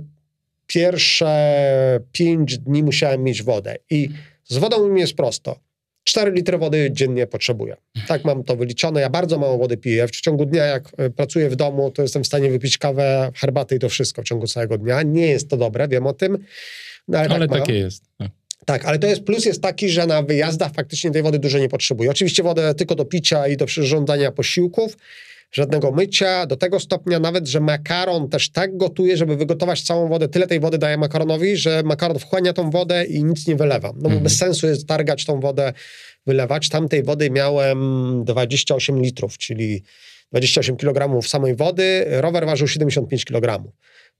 pierwsze 5 dni musiałem mieć wodę. I z wodą mi jest prosto. 4 litry wody dziennie potrzebuję. Tak mam to wyliczone. Ja bardzo mało wody piję. W ciągu dnia, jak e, pracuję w domu, to jestem w stanie wypić kawę, herbatę i to wszystko w ciągu całego dnia. Nie jest to dobre, wiem o tym. No, ale, ale tak takie jest. Tak. Tak, ale to jest plus jest taki, że na wyjazdach faktycznie tej wody dużo nie potrzebuje. Oczywiście wodę tylko do picia i do przyrządzania posiłków, żadnego mycia, do tego stopnia nawet, że makaron też tak gotuje, żeby wygotować całą wodę, tyle tej wody daje makaronowi, że makaron wchłania tą wodę i nic nie wylewa. No bo mhm. bez sensu jest targać tą wodę, wylewać. Tamtej wody miałem 28 litrów, czyli 28 kg samej wody, rower ważył 75 kg.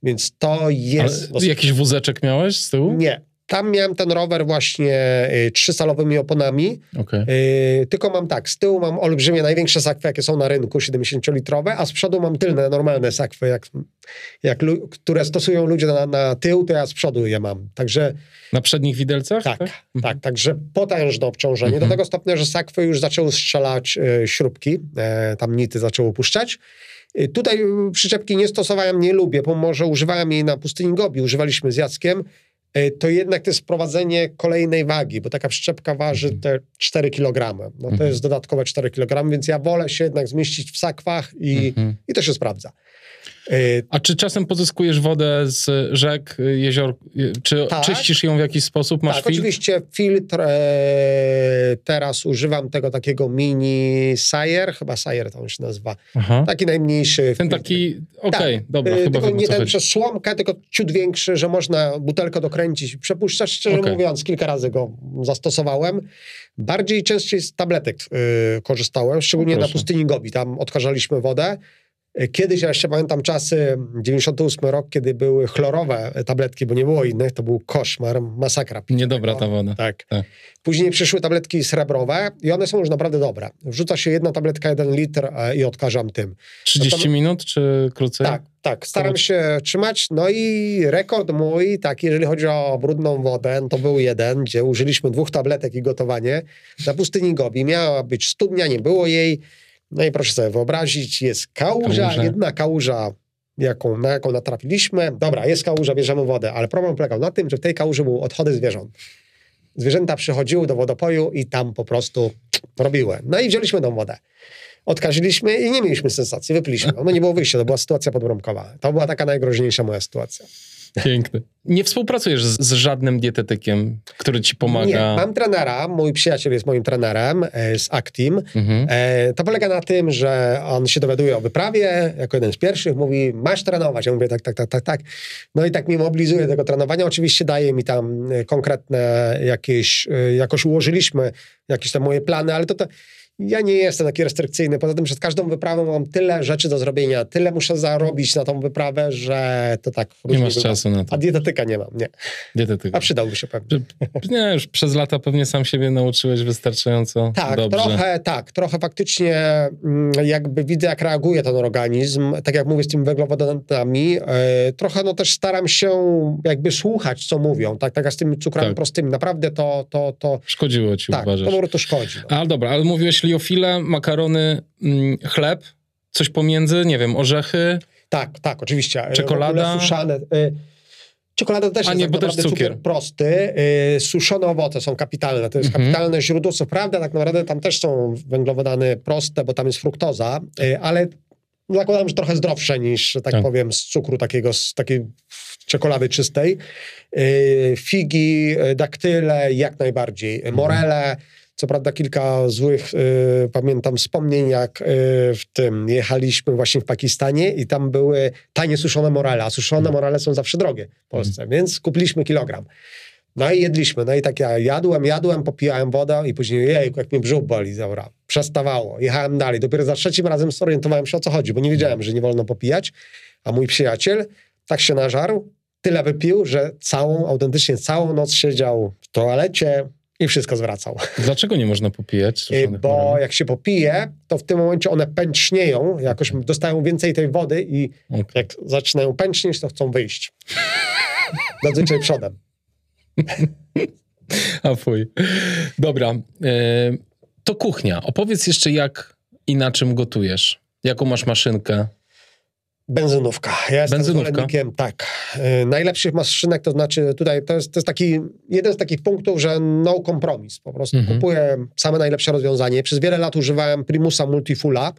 Więc to jest. Ale jakiś wózeczek miałeś z tyłu? Nie. Tam miałem ten rower właśnie y, trzystalowymi oponami. Okay. Y, tylko mam tak, z tyłu mam olbrzymie, największe sakwy, jakie są na rynku, 70-litrowe, a z przodu mam tylne, normalne sakwy, jak, jak, które stosują ludzie na, na tył, to ja z przodu je mam. Także... Na przednich widelcach? Tak, tak, tak także potężne obciążenie. Mhm. Do tego stopnia, że sakwy już zaczęły strzelać y, śrubki, e, tam nity zaczęły puszczać. Tutaj przyczepki nie stosowałem, nie lubię, bo może używałem jej na pustyni Gobi, używaliśmy z Jackiem, to jednak to jest wprowadzenie kolejnej wagi, bo taka przyczepka waży mhm. te 4 kg. No to mhm. jest dodatkowe 4 kg, więc ja wolę się jednak zmieścić w sakwach i, mhm. i to się sprawdza. A czy czasem pozyskujesz wodę z rzek, jezior, czy tak, czyścisz ją w jakiś sposób? Masz tak, filtr? oczywiście filtr. E, teraz używam tego takiego mini Sayer, chyba Sayer to on się nazywa. Aha. Taki najmniejszy. Ten filtr. taki, okej, okay, tak. dobra, e, chyba tylko nie ten przez słomkę, tylko ciut większy, że można butelkę dokręcić i przepuszczać. Szczerze okay. mówiąc, kilka razy go zastosowałem. Bardziej częściej z tabletek y, korzystałem, szczególnie na pustyni Gobi. Tam odkażaliśmy wodę. Kiedyś, ja jeszcze pamiętam czasy, 98 rok, kiedy były chlorowe tabletki, bo nie było innych, to był koszmar, masakra. Niedobra ta woda. Tak. tak. Później przyszły tabletki srebrowe i one są już naprawdę dobre. Wrzuca się jedna tabletka, jeden litr e, i odkażam tym. 30 to, minut czy krócej? Tak, tak. Staram się trzymać. No i rekord mój, tak, jeżeli chodzi o brudną wodę, to był jeden, gdzie użyliśmy dwóch tabletek i gotowanie. Na pustyni Gobi miała być studnia, nie było jej. No i proszę sobie wyobrazić, jest kałuża, kałuża. jedna kałuża, jaką, na jaką natrafiliśmy. Dobra, jest kałuża, bierzemy wodę, ale problem polegał na tym, że w tej kałuży były odchody zwierząt. Zwierzęta przychodziły do wodopoju i tam po prostu robiły. No i wzięliśmy tą wodę. Odkaziliśmy i nie mieliśmy sensacji, wypiliśmy. No nie było wyjścia, to była sytuacja podbramkowa. To była taka najgroźniejsza moja sytuacja. Piękny. Nie współpracujesz z, z, żadnym dietetykiem, który ci pomaga? Nie, mam trenera, mój przyjaciel jest moim trenerem e, z Actim. Mhm. E, to polega na tym, że on się dowiaduje o wyprawie, jako jeden z pierwszych, mówi, masz trenować. Ja mówię, tak, tak, tak, tak, tak. No i tak mi mobilizuje tego trenowania. Oczywiście daje mi tam e, konkretne jakieś, e, jakoś ułożyliśmy jakieś tam moje plany, ale to, to ja nie jestem taki restrykcyjny. Poza tym przed każdą wyprawą mam tyle rzeczy do zrobienia, tyle muszę zarobić na tą wyprawę, że to tak... Nie masz czasu na to. A dietetyka nie mam, nie. Dietetyka. A przydałby się pewnie. Nie, już przez lata pewnie sam siebie nauczyłeś wystarczająco tak, dobrze. Trochę, tak, trochę faktycznie mm, jakby widzę, jak reaguje ten organizm. Tak jak mówię z tymi węglowodanami, e, trochę no też staram się jakby słuchać, co mówią. Tak, tak jak z tymi cukrami tak. prostymi. Naprawdę to... to, to Szkodziło ci, tak, uważasz? Tak, to, to szkodzi. No. Ale dobra, ale mówiłeś liofile, makarony, mm, chleb, coś pomiędzy, nie wiem, orzechy. Tak, tak, oczywiście. Czekolada. Suszane. Y Czekolada też A jest nie, tak bo też cukier. cukier prosty. Y, suszone owoce są kapitalne. To jest mhm. kapitalne źródło. Co prawda, tak naprawdę tam też są węglowodany proste, bo tam jest fruktoza, ale zakładam, że trochę zdrowsze niż, tak, tak. powiem, z cukru takiego, z takiej czekolady czystej. Figi, daktyle, jak najbardziej. Mhm. Co prawda kilka złych, y, pamiętam, wspomnień, jak y, w tym jechaliśmy właśnie w Pakistanie i tam były tanie suszone morale, a suszone mhm. morale są zawsze drogie w Polsce, mm. więc kupiliśmy kilogram. No i jedliśmy. No i tak ja jadłem, jadłem, popijałem wodę i później, jej, jak mnie brzuch boli, zaura. Przestawało. Jechałem dalej. Dopiero za trzecim razem zorientowałem się, o co chodzi, bo nie wiedziałem, że nie wolno popijać. A mój przyjaciel tak się nażarł, tyle wypił, że całą, autentycznie całą noc siedział w toalecie, i wszystko zwracał. Dlaczego nie można popijać? Bo jak się popije, to w tym momencie one pęcznieją, jakoś dostają więcej tej wody i okay. jak zaczynają pęcznieć, to chcą wyjść. Zazwyczaj przodem. A fuj. Dobra. E, to kuchnia. Opowiedz jeszcze, jak i na czym gotujesz. Jaką masz maszynkę? Benzynówka. Ja jestem Benzynówka. tak. Yy, najlepszych maszynek, to znaczy tutaj to jest, to jest taki, jeden z takich punktów, że no kompromis. Po prostu mhm. kupuję same najlepsze rozwiązanie. Przez wiele lat używałem Primusa Multifula.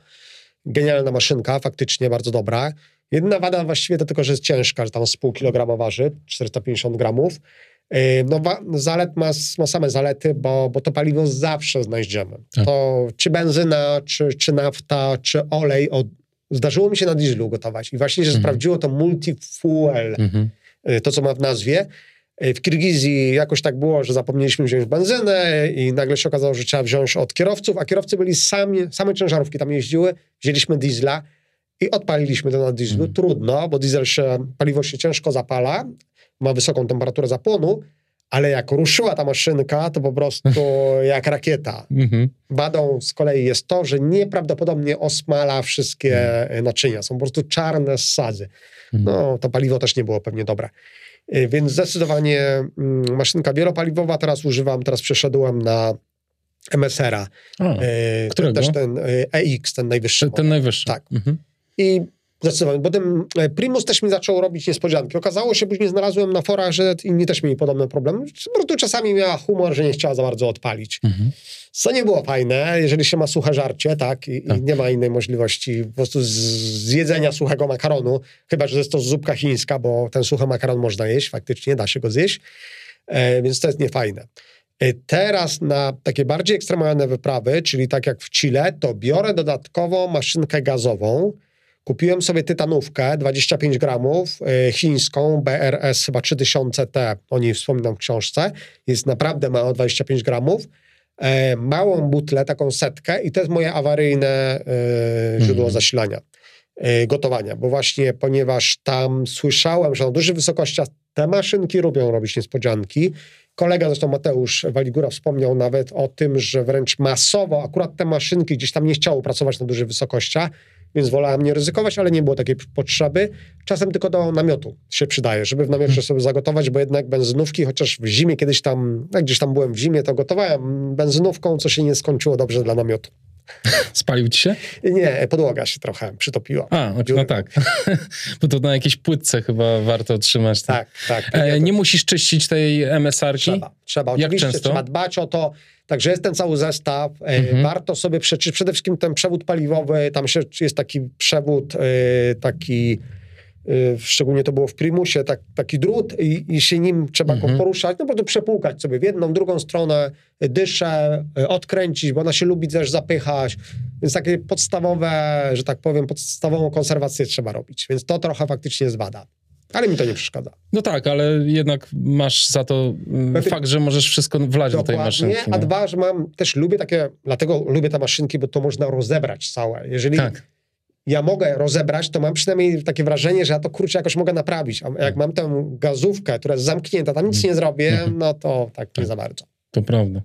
Genialna maszynka, faktycznie bardzo dobra. Jedyna wada właściwie to tylko, że jest ciężka, że tam z pół kilograma waży, 450 gramów. Yy, no, zalet ma, ma same zalety, bo, bo to paliwo zawsze znajdziemy. Tak. To czy benzyna, czy, czy nafta, czy olej od Zdarzyło mi się na dieslu gotować i właśnie się mhm. sprawdziło to multifuel, mhm. Y, to co ma w nazwie. Y, w Kirgizji jakoś tak było, że zapomnieliśmy wziąć benzynę i nagle się okazało, że trzeba wziąć od kierowców, a kierowcy byli sami, same ciężarówki tam jeździły, wzięliśmy diesla i odpaliliśmy to na dieslu. Mhm. Trudno, bo diesel się, paliwo się ciężko zapala, ma wysoką temperaturę zapłonu, ale jak ruszyła ta maszynka, to po prostu jak rakieta. Mhm. Wadą z kolei jest to, że nieprawdopodobnie osmala wszystkie mhm. naczynia. Są po prostu czarne ssadzy. Mhm. No, to paliwo też nie było pewnie dobre. Y, więc zdecydowanie mm, maszynka wielopaliwowa. Teraz używam, teraz przeszedłem na MSR-a. A, y, którego? Też ten EX, y, ten najwyższy. Ten, ten najwyższy. Tak. Mhm. I Zdecydowanie. Potem e, Primus też mi zaczął robić niespodzianki. Okazało się, później znalazłem na forach, że inni też mieli podobne problemy. Po prostu czasami miała humor, że nie chciała za bardzo odpalić. Mhm. Co nie było fajne, jeżeli się ma suche żarcie, tak, i, tak. i nie ma innej możliwości po prostu zjedzenia suchego makaronu, chyba, że jest to zupka chińska, bo ten suchy makaron można jeść, faktycznie da się go zjeść, e, więc to jest niefajne. E, teraz na takie bardziej ekstremalne wyprawy, czyli tak jak w Chile, to biorę dodatkowo maszynkę gazową, Kupiłem sobie tytanówkę 25 gramów, y, chińską, BRS chyba 3000T, o niej wspominam w książce. Jest naprawdę mała, 25 gramów. E, małą butlę, taką setkę i to jest moje awaryjne e, źródło mm. zasilania, e, gotowania, bo właśnie ponieważ tam słyszałem, że na dużych wysokościach te maszynki lubią robić niespodzianki. Kolega, zresztą Mateusz Waligura wspomniał nawet o tym, że wręcz masowo akurat te maszynki gdzieś tam nie chciało pracować na dużych wysokościach, więc wolałem nie ryzykować, ale nie było takiej potrzeby. Czasem tylko do namiotu się przydaje, żeby w namiocie hmm. sobie zagotować, bo jednak benzynówki, chociaż w zimie kiedyś tam, jak gdzieś tam byłem w zimie, to gotowałem benzynówką, co się nie skończyło dobrze dla namiotu. Spalił ci się? Nie, podłoga się trochę przytopiła. A, no tak. Bo to na jakiejś płytce chyba warto trzymać. Tak, tak. tak. E, nie musisz czyścić tej MSR-ki? Trzeba, trzeba. Jak Oczywiście często? trzeba dbać o to. Także jest ten cały zestaw. E, mhm. Warto sobie przeczytać. Przede wszystkim ten przewód paliwowy, tam się, jest taki przewód, e, taki e, szczególnie to było w Primusie, tak, taki drut i, i się nim trzeba mhm. poruszać, no po prostu przepłukać sobie w jedną, drugą stronę, dyszę, odkręcić, bo ona się lubi też zapychać, więc takie podstawowe, że tak powiem, podstawową konserwację trzeba robić, więc to trochę faktycznie wada. Ale mi to nie przeszkadza. No tak, ale jednak masz za to Lepiej, fakt, że możesz wszystko wlać do tej maszynki. Nie, a dwa, że mam, też lubię takie, dlatego lubię te maszynki, bo to można rozebrać całe. Jeżeli tak. ja mogę rozebrać, to mam przynajmniej takie wrażenie, że ja to kurczę jakoś mogę naprawić. A jak tak. mam tę gazówkę, która jest zamknięta, tam nic nie zrobię, mhm. no to tak nie tak. za bardzo. To prawda.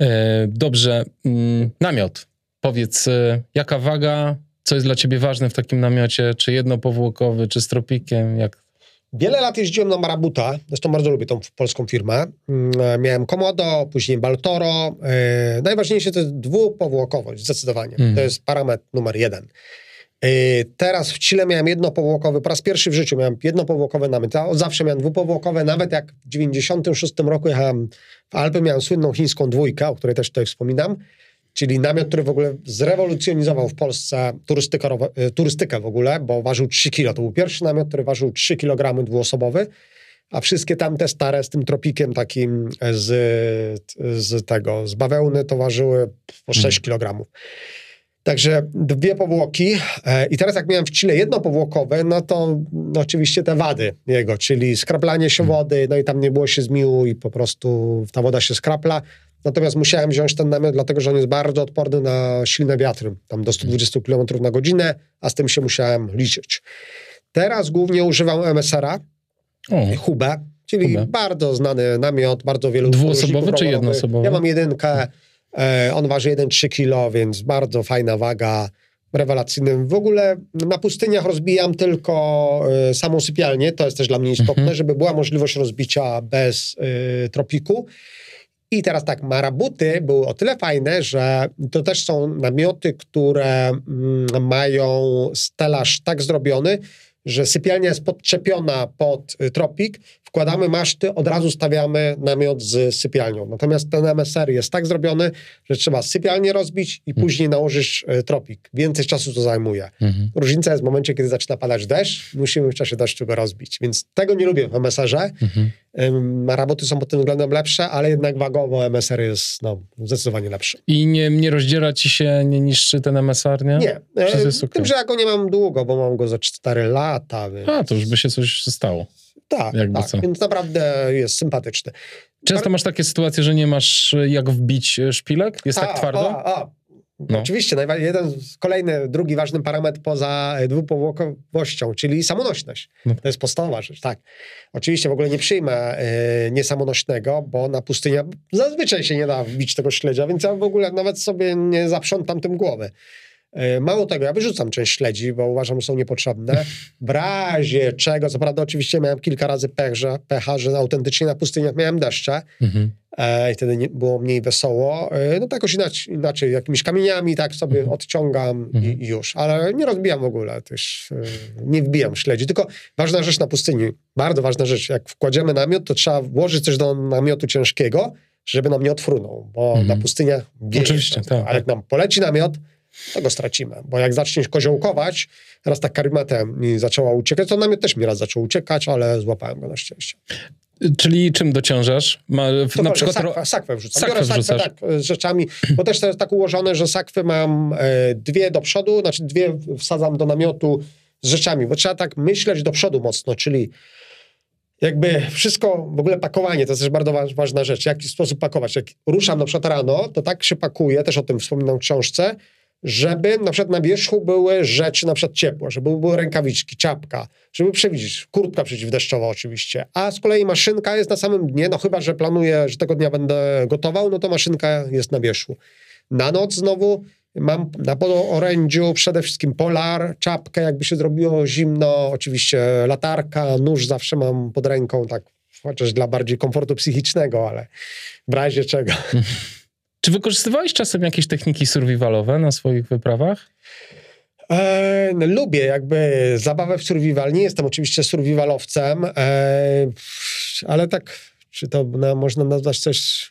E, dobrze, mm, namiot. Powiedz, e, jaka waga, co jest dla ciebie ważne w takim namiocie? Czy jednopowłokowy, czy z tropikiem? Jak Wiele lat jeździłem na Marabuta, zresztą bardzo lubię tą polską firmę. Mm, e, miałem Komodo, później Baltoro. E, najważniejsze to jest dwupowłokowość, zdecydowanie. Mm. To jest parametr numer jeden. E, teraz w Chile miałem jednopowłokowy, po raz pierwszy w życiu miałem jednopowłokowy namiot. Ja od zawsze miałem dwupowłokowe, nawet jak w 96 roku jechałem w Alpy, miałem słynną chińską dwójkę, o której też tutaj wspominam czyli namiot, który w ogóle zrewolucjonizował w Polsce turystykę, e, turystykę w ogóle, bo ważył 3 kg. To był pierwszy namiot, który ważył 3 kg dwuosobowy, a wszystkie tamte stare z tym tropikiem takim z, z tego, z bawełny to ważyły po 6 hmm. kg. Także dwie powłoki. E, I teraz jak miałem w Chile jedno powłokowe, no to no oczywiście te wady jego, czyli skraplanie się hmm. wody, no i tam nie było się zmiłu i po prostu ta woda się skrapla. Natomiast musiałem wziąć ten namiot, dlatego że on jest bardzo odporny na silne wiatry, tam do 120 km na godzinę, a z tym się musiałem liczyć. Teraz głównie używam MSR-a, Hubę, czyli Hubę. bardzo znany namiot, bardzo wielu... Dwuosobowy czy jednoosobowy? Ja mam jedynkę, e, on waży 1,3 kg, więc bardzo fajna waga, rewelacyjnym. W ogóle na pustyniach rozbijam tylko y, samą sypialnię, to jest też dla mnie istotne, mhm. żeby była możliwość rozbicia bez y, tropiku. I teraz tak, marabuty były o tyle fajne, że to też są namioty, które mm, mają stelaż tak zrobiony, że sypialnia jest podczepiona pod y, tropik, wkładamy maszty, od razu stawiamy namiot z sypialnią. Natomiast ten MSR jest tak zrobiony, że trzeba sypialnię rozbić i mhm. później nałożysz y, tropik. Więcej czasu to zajmuje. Mhm. Różnica jest w momencie, kiedy zaczyna padać deszcz, musimy w czasie deszczu go rozbić. Więc tego nie lubię w MSR-ze. Mhm. Maraboty są pod tym względem lepsze, ale jednak wagowo MSR jest no, zdecydowanie lepszy. I nie, nie rozdziera ci się, nie niszczy ten MSR, nie? Nie. E, okay. Tym, że ja go nie mam długo, bo mam go za 4 lata. Więc... A, to już by się coś stało. Tak, Jakby tak. Co. więc naprawdę jest sympatyczny. Często masz takie sytuacje, że nie masz jak wbić szpilek? Jest tak a, tak twardo? A, a. No. Oczywiście, jeden, kolejny, drugi ważny parametr poza dwupowłokowością, czyli samonośność. No. To jest podstawowa rzecz, tak. Oczywiście w ogóle nie przyjmę y, niesamonośnego, bo na pustyni zazwyczaj się nie da wbić tego śledzia, więc ja w ogóle nawet sobie nie zaprzątam tym głowy. E, mało tego, ja wyrzucam część śledzi, bo uważam, że są niepotrzebne. W razie czego, co prawda oczywiście miałem kilka razy pech, że, pecha, że autentycznie na pustyniach miałem deszcze mhm. E, i wtedy nie, było mniej wesoło. E, no tak jakoś inaczej, inaczej, jakimiś kamieniami tak sobie mhm. odciągam mhm. i, i, już. Ale nie rozbijam w ogóle też, e, nie wbijam śledzi. Tylko ważna rzecz na pustyni, bardzo ważna rzecz, jak wkładziemy namiot, to trzeba włożyć coś do namiotu ciężkiego, żeby nam nie odfrunął, bo mhm. na pustyniach wieje. Oczywiście, tak. A jak nam poleci namiot, to go stracimy. Bo jak zaczniesz koziołkować, raz tak karimatem mi zaczęła uciekać, to namiot też mi raz zaczął uciekać, ale złapałem go na szczęście. Czyli czym dociążasz? Ma, to na przykład sakwę, sakwę wrzucam. Sakwę Biorę sakwę tak, z rzeczami, bo też to jest tak ułożone, że sakwy mam e, dwie do przodu, znaczy dwie wsadzam do namiotu z rzeczami, bo trzeba tak myśleć do przodu mocno, czyli jakby wszystko, w ogóle pakowanie, to jest też bardzo ważna rzecz, w jaki sposób pakować. Jak ruszam na przykład rano, to tak się pakuje, też o tym wspominam w książce, żeby na przykład na wierzchu były rzeczy na przykład ciepłe, żeby były rękawiczki, czapka, żeby przewidzieć, kurtka przeciwdeszczowa oczywiście, a z kolei maszynka jest na samym dnie, no chyba, że planuję, że tego dnia będę gotował, no to maszynka jest na wierzchu. Na noc znowu mam na podorędziu przede wszystkim polar, czapkę, jakby się zrobiło zimno, oczywiście latarka, nóż zawsze mam pod ręką, tak chociaż dla bardziej komfortu psychicznego, ale w razie czego. Czy wykorzystywałeś czasem jakieś techniki survivalowe na swoich wyprawach? E, no, lubię jakby zabawę w survival. Nie jestem oczywiście survivalowcem, e, ale tak, czy to na, można nazwać coś...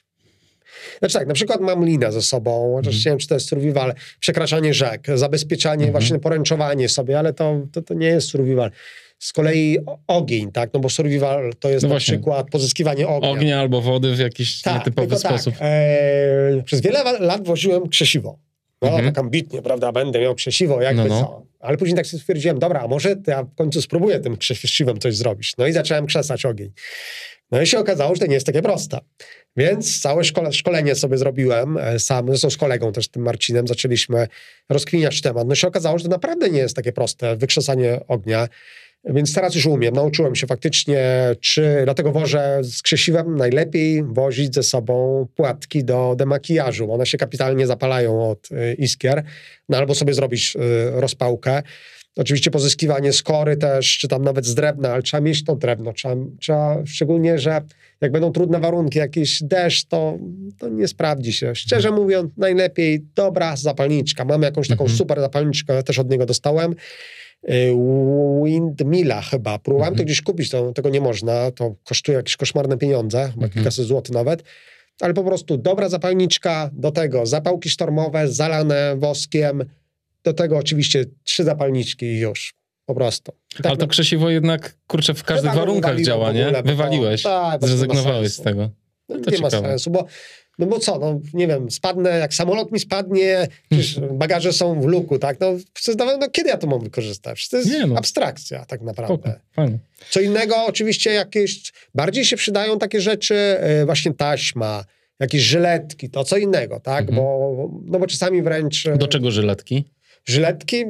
Znaczy tak, na przykład mam linę ze sobą, chociaż mm. nie wiem, czy to jest survival, przekraczanie rzek, zabezpieczanie, mm -hmm. właśnie poręczowanie sobie, ale to, to, to nie jest survival. Z kolei ogień, tak? No bo survival to jest no na przykład pozyskiwanie ognia. Ognia albo wody w jakiś tak, nietypowy tak, sposób. Tak. E, przez wiele lat woziłem krzesiwo. No, mhm. tak ambitnie, prawda, będę miał krzesiwo, jakby no, no. co. Ale później tak sobie stwierdziłem, dobra, a może ja w końcu spróbuję tym krzesiwem coś zrobić. No i zacząłem krzesać ogień. No i się okazało, że to nie jest takie proste. Więc całe szkole, szkolenie sobie zrobiłem e, sam, zresztą z kolegą też, tym Marcinem, zaczęliśmy rozkwiniać temat. No się okazało, że to naprawdę nie jest takie proste, wykrzesanie ognia. Więc teraz już umiem. Nauczyłem się faktycznie, czy dlatego wożę z krzesiwem najlepiej wozić ze sobą płatki do demakijażu. One się kapitalnie zapalają od y, iskier. No albo sobie zrobić y, rozpałkę. Oczywiście pozyskiwanie skory też, czy tam nawet z drewna, ale trzeba mieć to drewno. Trzeba, trzeba szczególnie, że jak będą trudne warunki, jakiś deszcz, to, to nie sprawdzi się. Szczerze mówiąc, najlepiej dobra zapalniczka. Mamy jakąś taką mhm. super zapalniczkę, też od niego dostałem. Y, windmilla chyba. Próbowałem mhm. to gdzieś kupić, to, tego nie można. To kosztuje jakieś koszmarne pieniądze, mhm. kilkaset złotych nawet. Ale po prostu dobra zapalniczka, do tego zapałki sztormowe zalane woskiem, do tego oczywiście trzy zapalniczki i już. Po prostu. Tak Ale to krzesiwo jednak, kurczę, w każdych warunkach działa, nie? Wywaliłeś, to, tak, zrezygnowałeś z tego. No, nie ciekawe. ma sensu, bo no bo co, no nie wiem, spadnę, jak samolot mi spadnie, przecież bagaże są w luku, tak? No, no kiedy ja to mam wykorzystać? To jest nie, no. abstrakcja tak naprawdę. Spoko, Co innego oczywiście jakieś, bardziej się przydają takie rzeczy, e, właśnie taśma, jakieś żyletki, to co innego, tak? Mhm. Bo, no bo czasami wręcz... Do czego żyletki? Żyletki,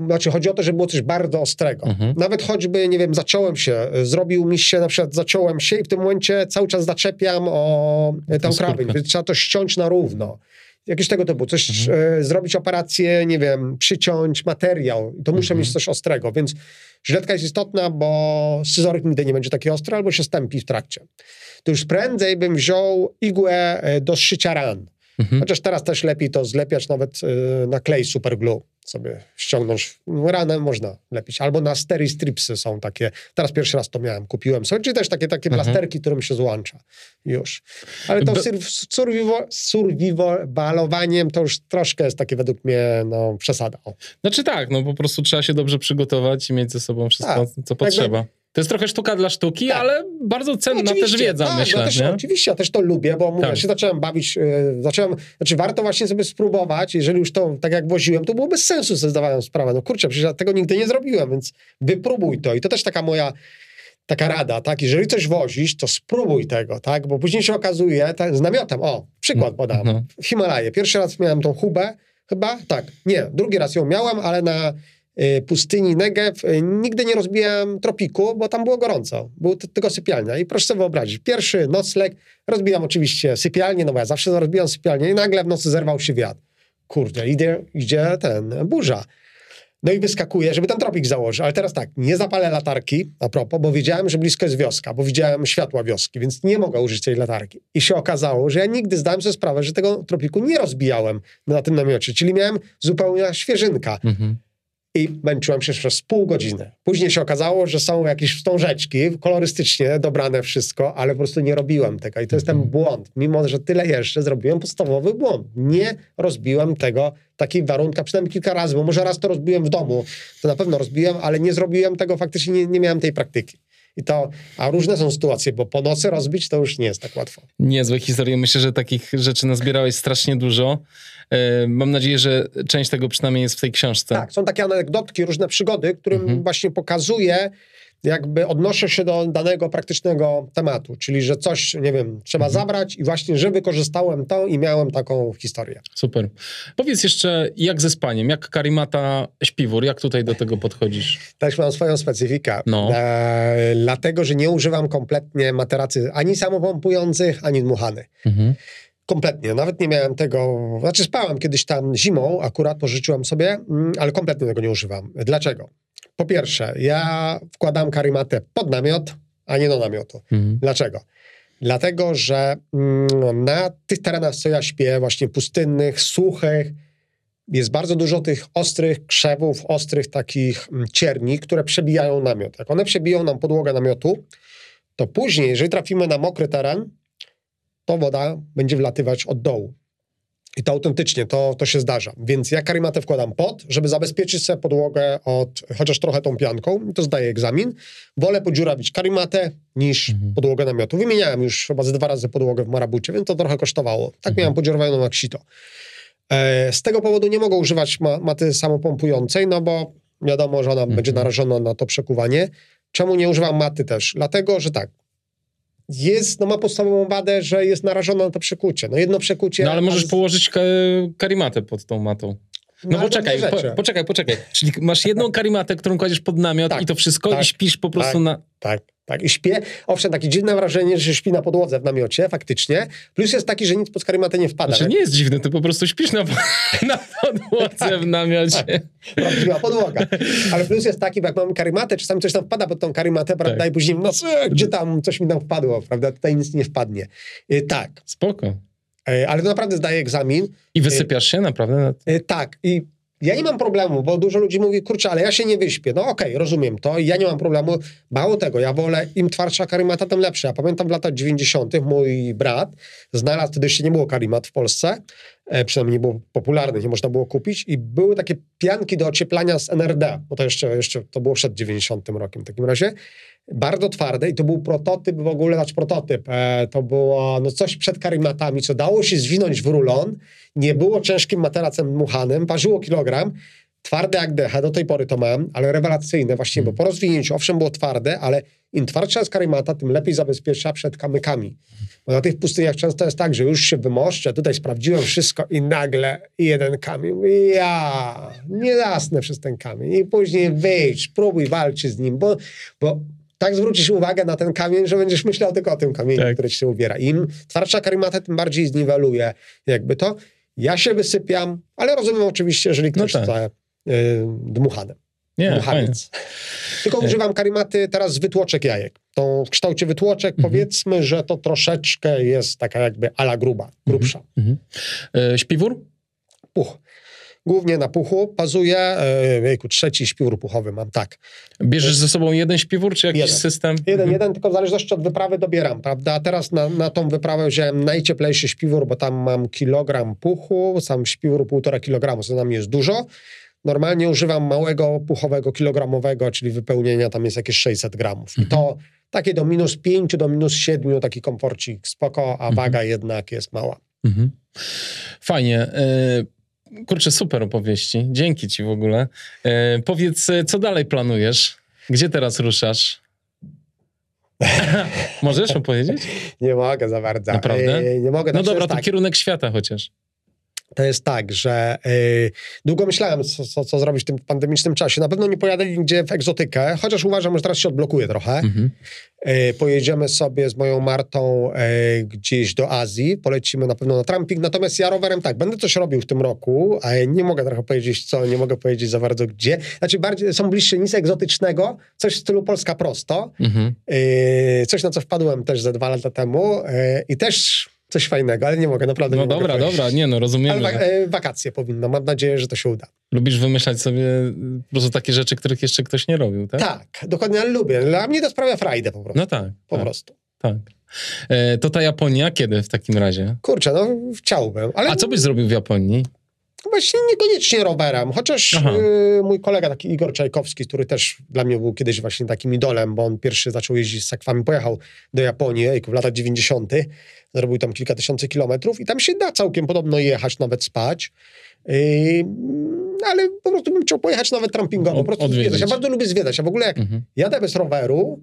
znaczy chodzi o to, że było coś bardzo ostrego. Mhm. Nawet choćby, nie wiem, zaciąłem się, zrobił mi się, na przykład zaciąłem się i w tym momencie cały czas zaczepiam o tę krawędź, więc trzeba to ściąć na równo. Jakieś tego typu, coś mhm. e, zrobić operację, nie wiem, przyciąć materiał i to muszę mhm. mieć coś ostrego, więc żyletka jest istotna, bo scyzoryk nigdy nie będzie taki ostry albo się stępi w trakcie. To już prędzej bym wziął igłę e, do szycia ran Mhm. Chociaż teraz też lepiej to zlepiać nawet y, na klej superglue sobie ściągnąć. Ranę można lepić. Albo na stery stripsy są takie. Teraz pierwszy raz to miałem, kupiłem sobie. Czy też takie, takie mhm. plasterki, którym się złącza. Już. Ale to survivalowaniem to już troszkę jest takie według mnie no, przesada. O. Znaczy tak, no po prostu trzeba się dobrze przygotować i mieć ze sobą wszystko, tak. co potrzeba. Jakby, to jest trochę sztuka dla sztuki, tak. ale bardzo cenna też wiedza, tak, myślę. Ja też, oczywiście, ja też to lubię, bo mówię, tak. się zacząłem bawić, yy, zacząłem, znaczy warto właśnie sobie spróbować, jeżeli już to tak jak woziłem, to było bez sensu, sobie zdawałem sprawę. No kurczę, przecież ja tego nigdy nie zrobiłem, więc wypróbuj to. I to też taka moja taka rada, tak? Jeżeli coś wozisz, to spróbuj tego, tak? Bo później się okazuje, tak, z namiotem, o, przykład podam. No. Himalaje. Pierwszy raz miałem tą hubę, chyba, tak, nie, drugi raz ją miałem, ale na pustyni Negev y, nigdy nie rozbijałem tropiku, bo tam było gorąco. Był tylko sypialnia. I proszę sobie wyobrazić, pierwszy nocleg rozbijam oczywiście sypialnię, no bo ja zawsze rozbijam sypialnię i nagle w nocy zerwał się wiatr. kurde, idzie, idzie ten, burza. No i wyskakuję, żeby tam tropik założyć. Ale teraz tak, nie zapalę latarki, a propos, bo wiedziałem, że blisko jest wioska, bo widziałem światła wioski, więc nie mogę użyć tej latarki. I się okazało, że ja nigdy zdałem sobie sprawę, że tego tropiku nie rozbijałem na tym namiocie, czyli miałem zupełnie świeżynka. Mhm i męczyłem się przez pół godziny. Później się okazało, że są jakieś wstążeczki, kolorystycznie dobrane wszystko, ale po prostu nie robiłem tego. I to jest ten mhm. błąd. Mimo, że tyle jeszcze, zrobiłem podstawowy błąd. Nie rozbiłem tego w takich warunkach, przynajmniej kilka razy, bo może raz to rozbiłem w domu, to na pewno rozbiłem, ale nie zrobiłem tego, faktycznie nie, nie miałem tej praktyki. I to, a różne są sytuacje, bo po nocy rozbić to już nie jest tak łatwo. Niezłe historie. Myślę, że takich rzeczy nazbierałeś strasznie dużo. E, mam nadzieję, że część tego przynajmniej jest w tej książce. Tak, są takie anegdotki, różne przygody, którym mhm. właśnie pokazuje, jakby odnoszę się do danego praktycznego tematu, czyli że coś, nie wiem, trzeba mhm. zabrać i właśnie, że wykorzystałem to i miałem taką historię. Super. Powiedz jeszcze, jak ze spaniem, jak karimata śpiwór, jak tutaj do tego podchodzisz? Też mam swoją specyfikę, no. e, dlatego, że nie używam kompletnie materacy ani samopompujących, ani dmuchanych. Mhm. Kompletnie. Nawet nie miałem tego. Znaczy, spałem kiedyś tam zimą, akurat pożyczyłem sobie, mm, ale kompletnie tego nie używam. Dlaczego? Po pierwsze, ja wkładam karimatę pod namiot, a nie do namiotu. Mhm. Dlaczego? Dlatego, że mm, na tych terenach, co ja śpię, właśnie pustynnych, suchych, jest bardzo dużo tych ostrych krzewów, ostrych takich mm, cierni, które przebijają namiot. Jak one przebiją nam podłogę namiotu, to później, jeżeli trafimy na mokry teren, to woda będzie wlatywać od dołu. I to autentycznie, to, to się zdarza. Więc ja karimatę wkładam pod, żeby zabezpieczyć sobie podłogę od, chociaż trochę tą pianką, to zdaję egzamin. Wolę podziurawić karimatę niż mhm. podłogę namiotu. Wymieniałem już chyba ze dwa razy podłogę w Marabucie, więc to trochę kosztowało. Tak mhm. miałem podziurowaną jak sito. E, z tego powodu nie mogę używać ma, maty samopompującej, no bo wiadomo, że ona mhm. będzie narażona na to przekuwanie. Czemu nie używam maty też? Dlatego, że tak, jest, no ma podstawową wadę, że jest narażona na to przekucie. No jedno przekucie... No ale możesz położyć ka karimatę pod tą matą. No, no poczekaj, po, poczekaj, poczekaj. Czyli masz jedną karimatę, którą kładziesz pod namiot tak, i to wszystko tak, i śpisz po prostu tak, na... Tak, tak. I śpię. Owszem, takie dziwne wrażenie, że się śpi na podłodze w namiocie, faktycznie. Plus jest taki, że nic pod karimatę nie wpada. Znaczy nie jest dziwne, ty po prostu śpisz na, na podłodze w namiocie. Tak. Prawdziwa podłoga. Ale plus jest taki, bo jak mamy karimatę, czasami coś tam wpada pod tą karimatę, prawda, tak. i później no gdzie tam coś mi tam wpadło, prawda, tutaj nic nie wpadnie. I tak. Spoko. E, ale to naprawdę zdaje egzamin. I wysypiasz się naprawdę? E, tak. I ja nie mam problemu, bo dużo ludzi mówi, kurczę, ale ja się nie wyśpię. No okej, okay, rozumiem to ja nie mam problemu. Mało tego, ja wolę, im twardsza karimata, tym lepsza. Ja pamiętam w latach 90. mój brat znalazł, wtedy jeszcze nie było karimat w Polsce, e, przynajmniej nie było popularnych, nie można było kupić i były takie pianki do ocieplania z NRD, bo to jeszcze, jeszcze to było przed 90 rokiem w takim razie bardzo twarde i to był prototyp w ogóle, znaczy prototyp, e, to było no coś przed karimatami, co dało się zwinąć w rulon, nie było ciężkim materacem dmuchanym, ważyło kilogram, twarde jak decha, do tej pory to mam, ale rewelacyjne właśnie, bo po rozwinięciu, owszem było twarde, ale im twardsza jest karimata, tym lepiej zabezpiecza przed kamykami. Bo na tych pustyniach często jest tak, że już się wymoszczę, tutaj sprawdziłem wszystko i nagle jeden kamień, ja, nie zasnę przez ten kamień. I później wyjdź, próbuj walczyć z nim, bo, bo tak zwrócisz uwagę na ten kamień, że będziesz myślał tylko o tym kamieniu, tak. który ci się ubiera. Im twardsza karimata, tym bardziej zniweluje jakby to. Ja się wysypiam, ale rozumiem oczywiście, jeżeli ktoś no tak. chce y, dmuchanem. Nie, Dmuchaniec. Tylko używam karimaty teraz z wytłoczek jajek. To w kształcie wytłoczek mhm. powiedzmy, że to troszeczkę jest taka jakby ala gruba, grubsza. Mhm. E, śpiwór? Puch głównie na puchu bazuje. E, wieku, trzeci śpiwór puchowy mam, tak. Bierzesz ze sobą jeden śpiwór, czy jakiś jeden. system? Jeden, mhm. jeden, tylko w zależności od wyprawy dobieram, prawda? A teraz na, na tą wyprawę wziąłem najcieplejszy śpiwór, bo tam mam kilogram puchu, sam śpiwór półtora kilogramu, co mnie jest dużo. Normalnie używam małego puchowego kilogramowego, czyli wypełnienia tam jest jakieś 600 gramów. I to mhm. takie do minus 5, do minus 7, taki komforcik spoko, a mhm. waga jednak jest mała. Mhm. Fajnie. Y Kurczę, super opowieści. Dzięki ci w ogóle. E, powiedz, e, co dalej planujesz? Gdzie teraz ruszasz? Możesz opowiedzieć? Nie mogę za bardzo. Naprawdę? E, nie mogę. No dobra, to tak. kierunek świata chociaż. To jest tak, że y, długo myślałem, co, co, co, zrobić w tym pandemicznym czasie. Na pewno nie pojadę nigdzie w egzotykę, chociaż uważam, że teraz się odblokuje trochę. Mhm. Y, pojedziemy sobie z moją Martą y, gdzieś do Azji, polecimy na pewno na tramping. Natomiast ja rowerem tak, będę coś robił w tym roku, a nie mogę trochę powiedzieć co, nie mogę powiedzieć za bardzo gdzie. Znaczy bardziej są bliższe nic egzotycznego, coś w stylu Polska prosto. Mhm. coś na co wpadłem też ze dwa lata temu i też coś fajnego, ale nie mogę, naprawdę No nie dobra, mogę dobra, nie no, rozumiem. Ale e, wakacje powinno, mam nadzieję, że to się uda. Lubisz wymyślać sobie po prostu takie rzeczy, których jeszcze ktoś nie robił, tak? Tak, dokładnie, ale lubię. Dla mnie to sprawia frajdę po prostu. No tak. Po tak, prostu. Tak. E, to ta Japonia kiedy w takim razie? Kurczę, no chciałbym. Ale... A co byś zrobił w Japonii? Właśnie niekoniecznie rowerem, chociaż y, mój kolega taki Igor Czajkowski, który też dla mnie był kiedyś właśnie takim idolem, bo on pierwszy zaczął jeździć z sakwami, pojechał do Japonii w latach 90., zrobił tam kilka tysięcy kilometrów i tam się da całkiem podobno jechać, nawet spać. Yy, ale po prostu bym chciał pojechać nawet trampingowo, po prostu zwiedzać. Ja bardzo lubię zwiedzać. Ja w ogóle jak mhm. jadę bez roweru,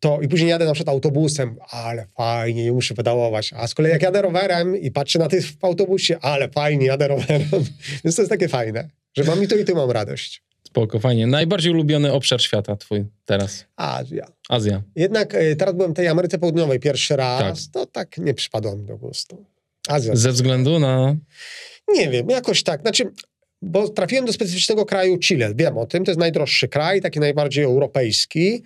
to i później jadę na przykład autobusem, ale fajnie, nie muszę pedałować. A z kolei jak jadę rowerem i patrzę na tych w autobusie, ale fajnie, jadę rowerem. Więc to jest takie fajne, że mam i tu i tu mam radość. Spoko, fajnie. Najbardziej ulubiony obszar świata twój teraz? Azja. Azja. Jednak y, teraz byłem w tej Ameryce Południowej pierwszy raz, tak. to tak nie przypadło mi do gustu. Azja. Ze względu na... Nie wiem, jakoś tak. Znaczy, bo trafiłem do specyficznego kraju Chile. Wiem o tym, to jest najdroższy kraj, taki najbardziej europejski.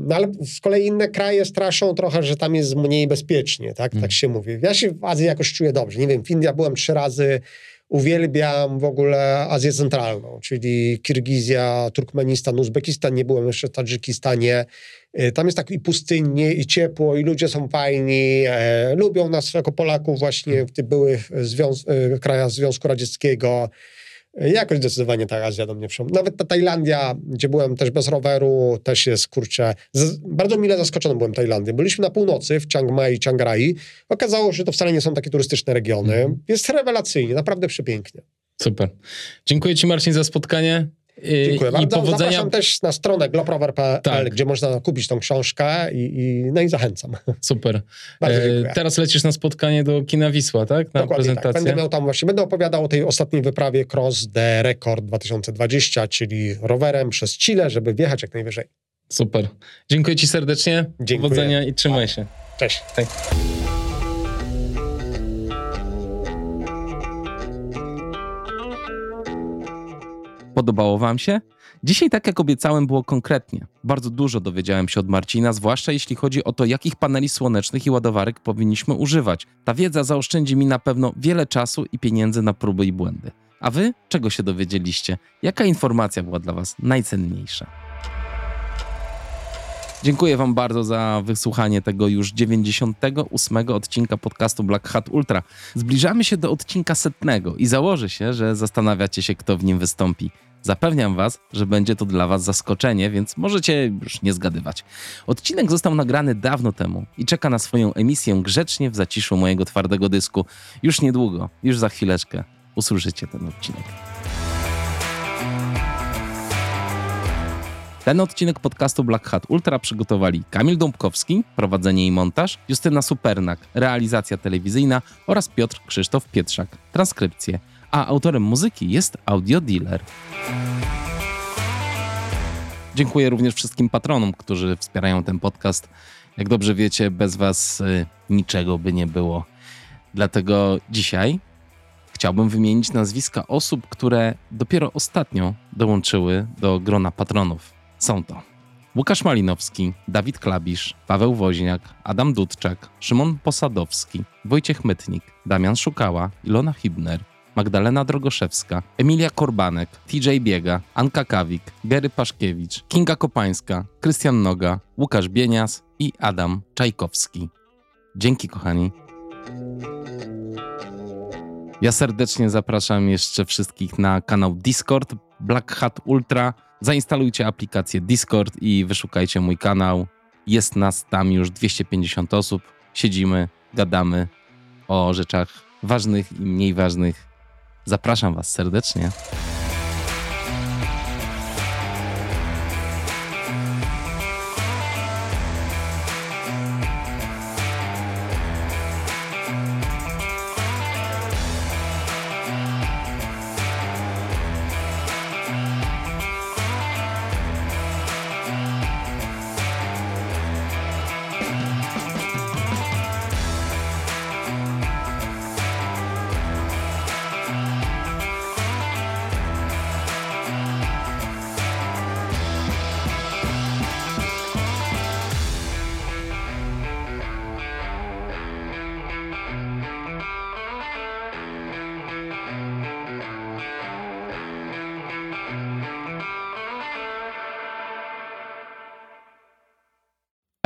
No ale z kolei inne kraje straszą trochę, że tam jest mniej bezpiecznie, tak, mm. tak się mówi. Ja się w Azji jakoś czuję dobrze. Nie wiem, w Indiach byłem trzy razy, uwielbiam w ogóle Azję Centralną, czyli Kirgizja, Turkmenistan, Uzbekistan, nie byłem jeszcze w Tadżykistanie. E, tam jest tak i pustynnie, i ciepło, i ludzie są fajni, e, lubią nas jako Polaków właśnie w tych byłych związ- e, krajach Związku Radzieckiego. Jakoś zdecydowanie ta Azja do mnie przemówiła. Nawet ta Tajlandia, gdzie byłem też bez roweru, też jest, kurczę, z, bardzo mile zaskoczony byłem Tajlandią. Byliśmy na północy, w Chiang Mai i Chiang Rai. Okazało się, że to wcale nie są takie turystyczne regiony. Mm. Jest rewelacyjnie, naprawdę przepięknie. Super. Dziękuję Ci Marcin za spotkanie. Dziękuję bardzo. I powodzenia... Zapraszam też na stronę gloprover.pl, tak. gdzie można kupić tą książkę i, i, no i zachęcam. Super. Bardzo e, teraz lecisz na spotkanie do Kina Wisła, tak? Na Dokładnie prezentację. Tak. Będę miał tam właśnie, będę opowiadał o tej ostatniej wyprawie Cross the Record 2020, czyli rowerem przez Chile, żeby wjechać jak najwyżej. Super. Dziękuję Ci serdecznie. Dziękuję. Powodzenia i trzymaj się. Cześć. Tak. Podobało Wam się? Dzisiaj, tak jak obiecałem, było konkretnie. Bardzo dużo dowiedziałem się od Marcina, zwłaszcza jeśli chodzi o to, jakich paneli słonecznych i ładowarek powinniśmy używać. Ta wiedza zaoszczędzi mi na pewno wiele czasu i pieniędzy na próby i błędy. A Wy czego się dowiedzieliście? Jaka informacja była dla Was najcenniejsza? Dziękuję Wam bardzo za wysłuchanie tego już 98 odcinka podcastu Black Hat Ultra. Zbliżamy się do odcinka setnego i założę się, że zastanawiacie się, kto w nim wystąpi. Zapewniam Was, że będzie to dla Was zaskoczenie, więc możecie już nie zgadywać. Odcinek został nagrany dawno temu i czeka na swoją emisję grzecznie w zaciszu mojego twardego dysku. Już niedługo, już za chwileczkę usłyszycie ten odcinek. Ten odcinek podcastu Black Hat Ultra przygotowali Kamil Dąbkowski, prowadzenie i montaż, Justyna Supernak, realizacja telewizyjna oraz Piotr Krzysztof Pietrzak, transkrypcje a autorem muzyki jest Audio Dealer. Dziękuję również wszystkim patronom, którzy wspierają ten podcast. Jak dobrze wiecie, bez Was y, niczego by nie było. Dlatego dzisiaj chciałbym wymienić nazwiska osób, które dopiero ostatnio dołączyły do grona patronów. Są to Łukasz Malinowski, Dawid Klabisz, Paweł Woźniak, Adam Dudczak, Szymon Posadowski, Wojciech Mytnik, Damian Szukała, Ilona Hibner, Magdalena Drogoszewska, Emilia Korbanek, TJ Biega, Anka Kawik, Gery Paszkiewicz, Kinga Kopańska, Krystian Noga, Łukasz Bienias i Adam Czajkowski. Dzięki kochani. Ja serdecznie zapraszam jeszcze wszystkich na kanał Discord Black Hat Ultra. Zainstalujcie aplikację Discord i wyszukajcie mój kanał. Jest nas tam już 250 osób. Siedzimy, gadamy o rzeczach ważnych i mniej ważnych Zapraszam Was serdecznie.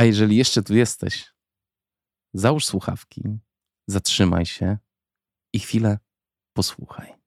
A jeżeli jeszcze tu jesteś, załóż słuchawki, zatrzymaj się i chwilę posłuchaj.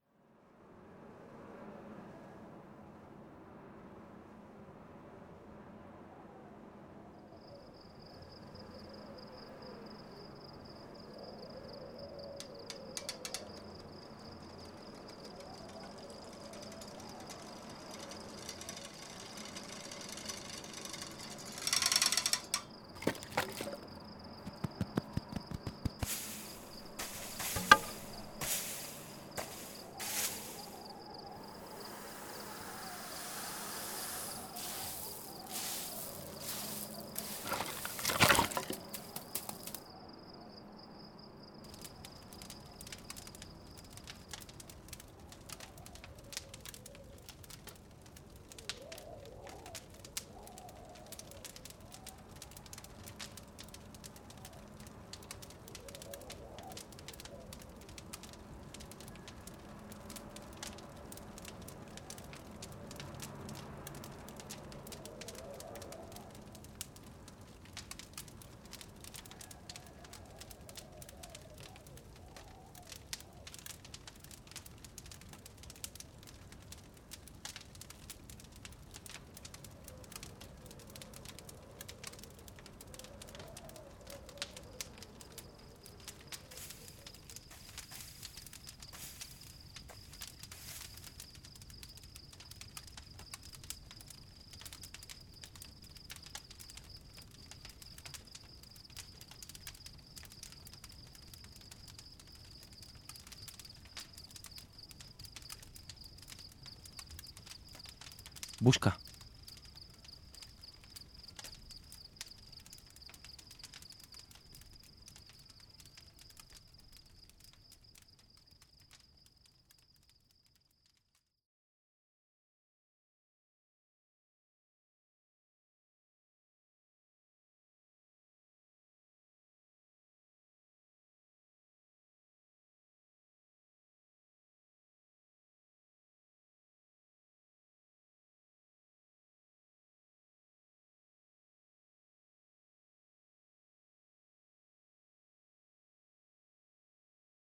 Бушка.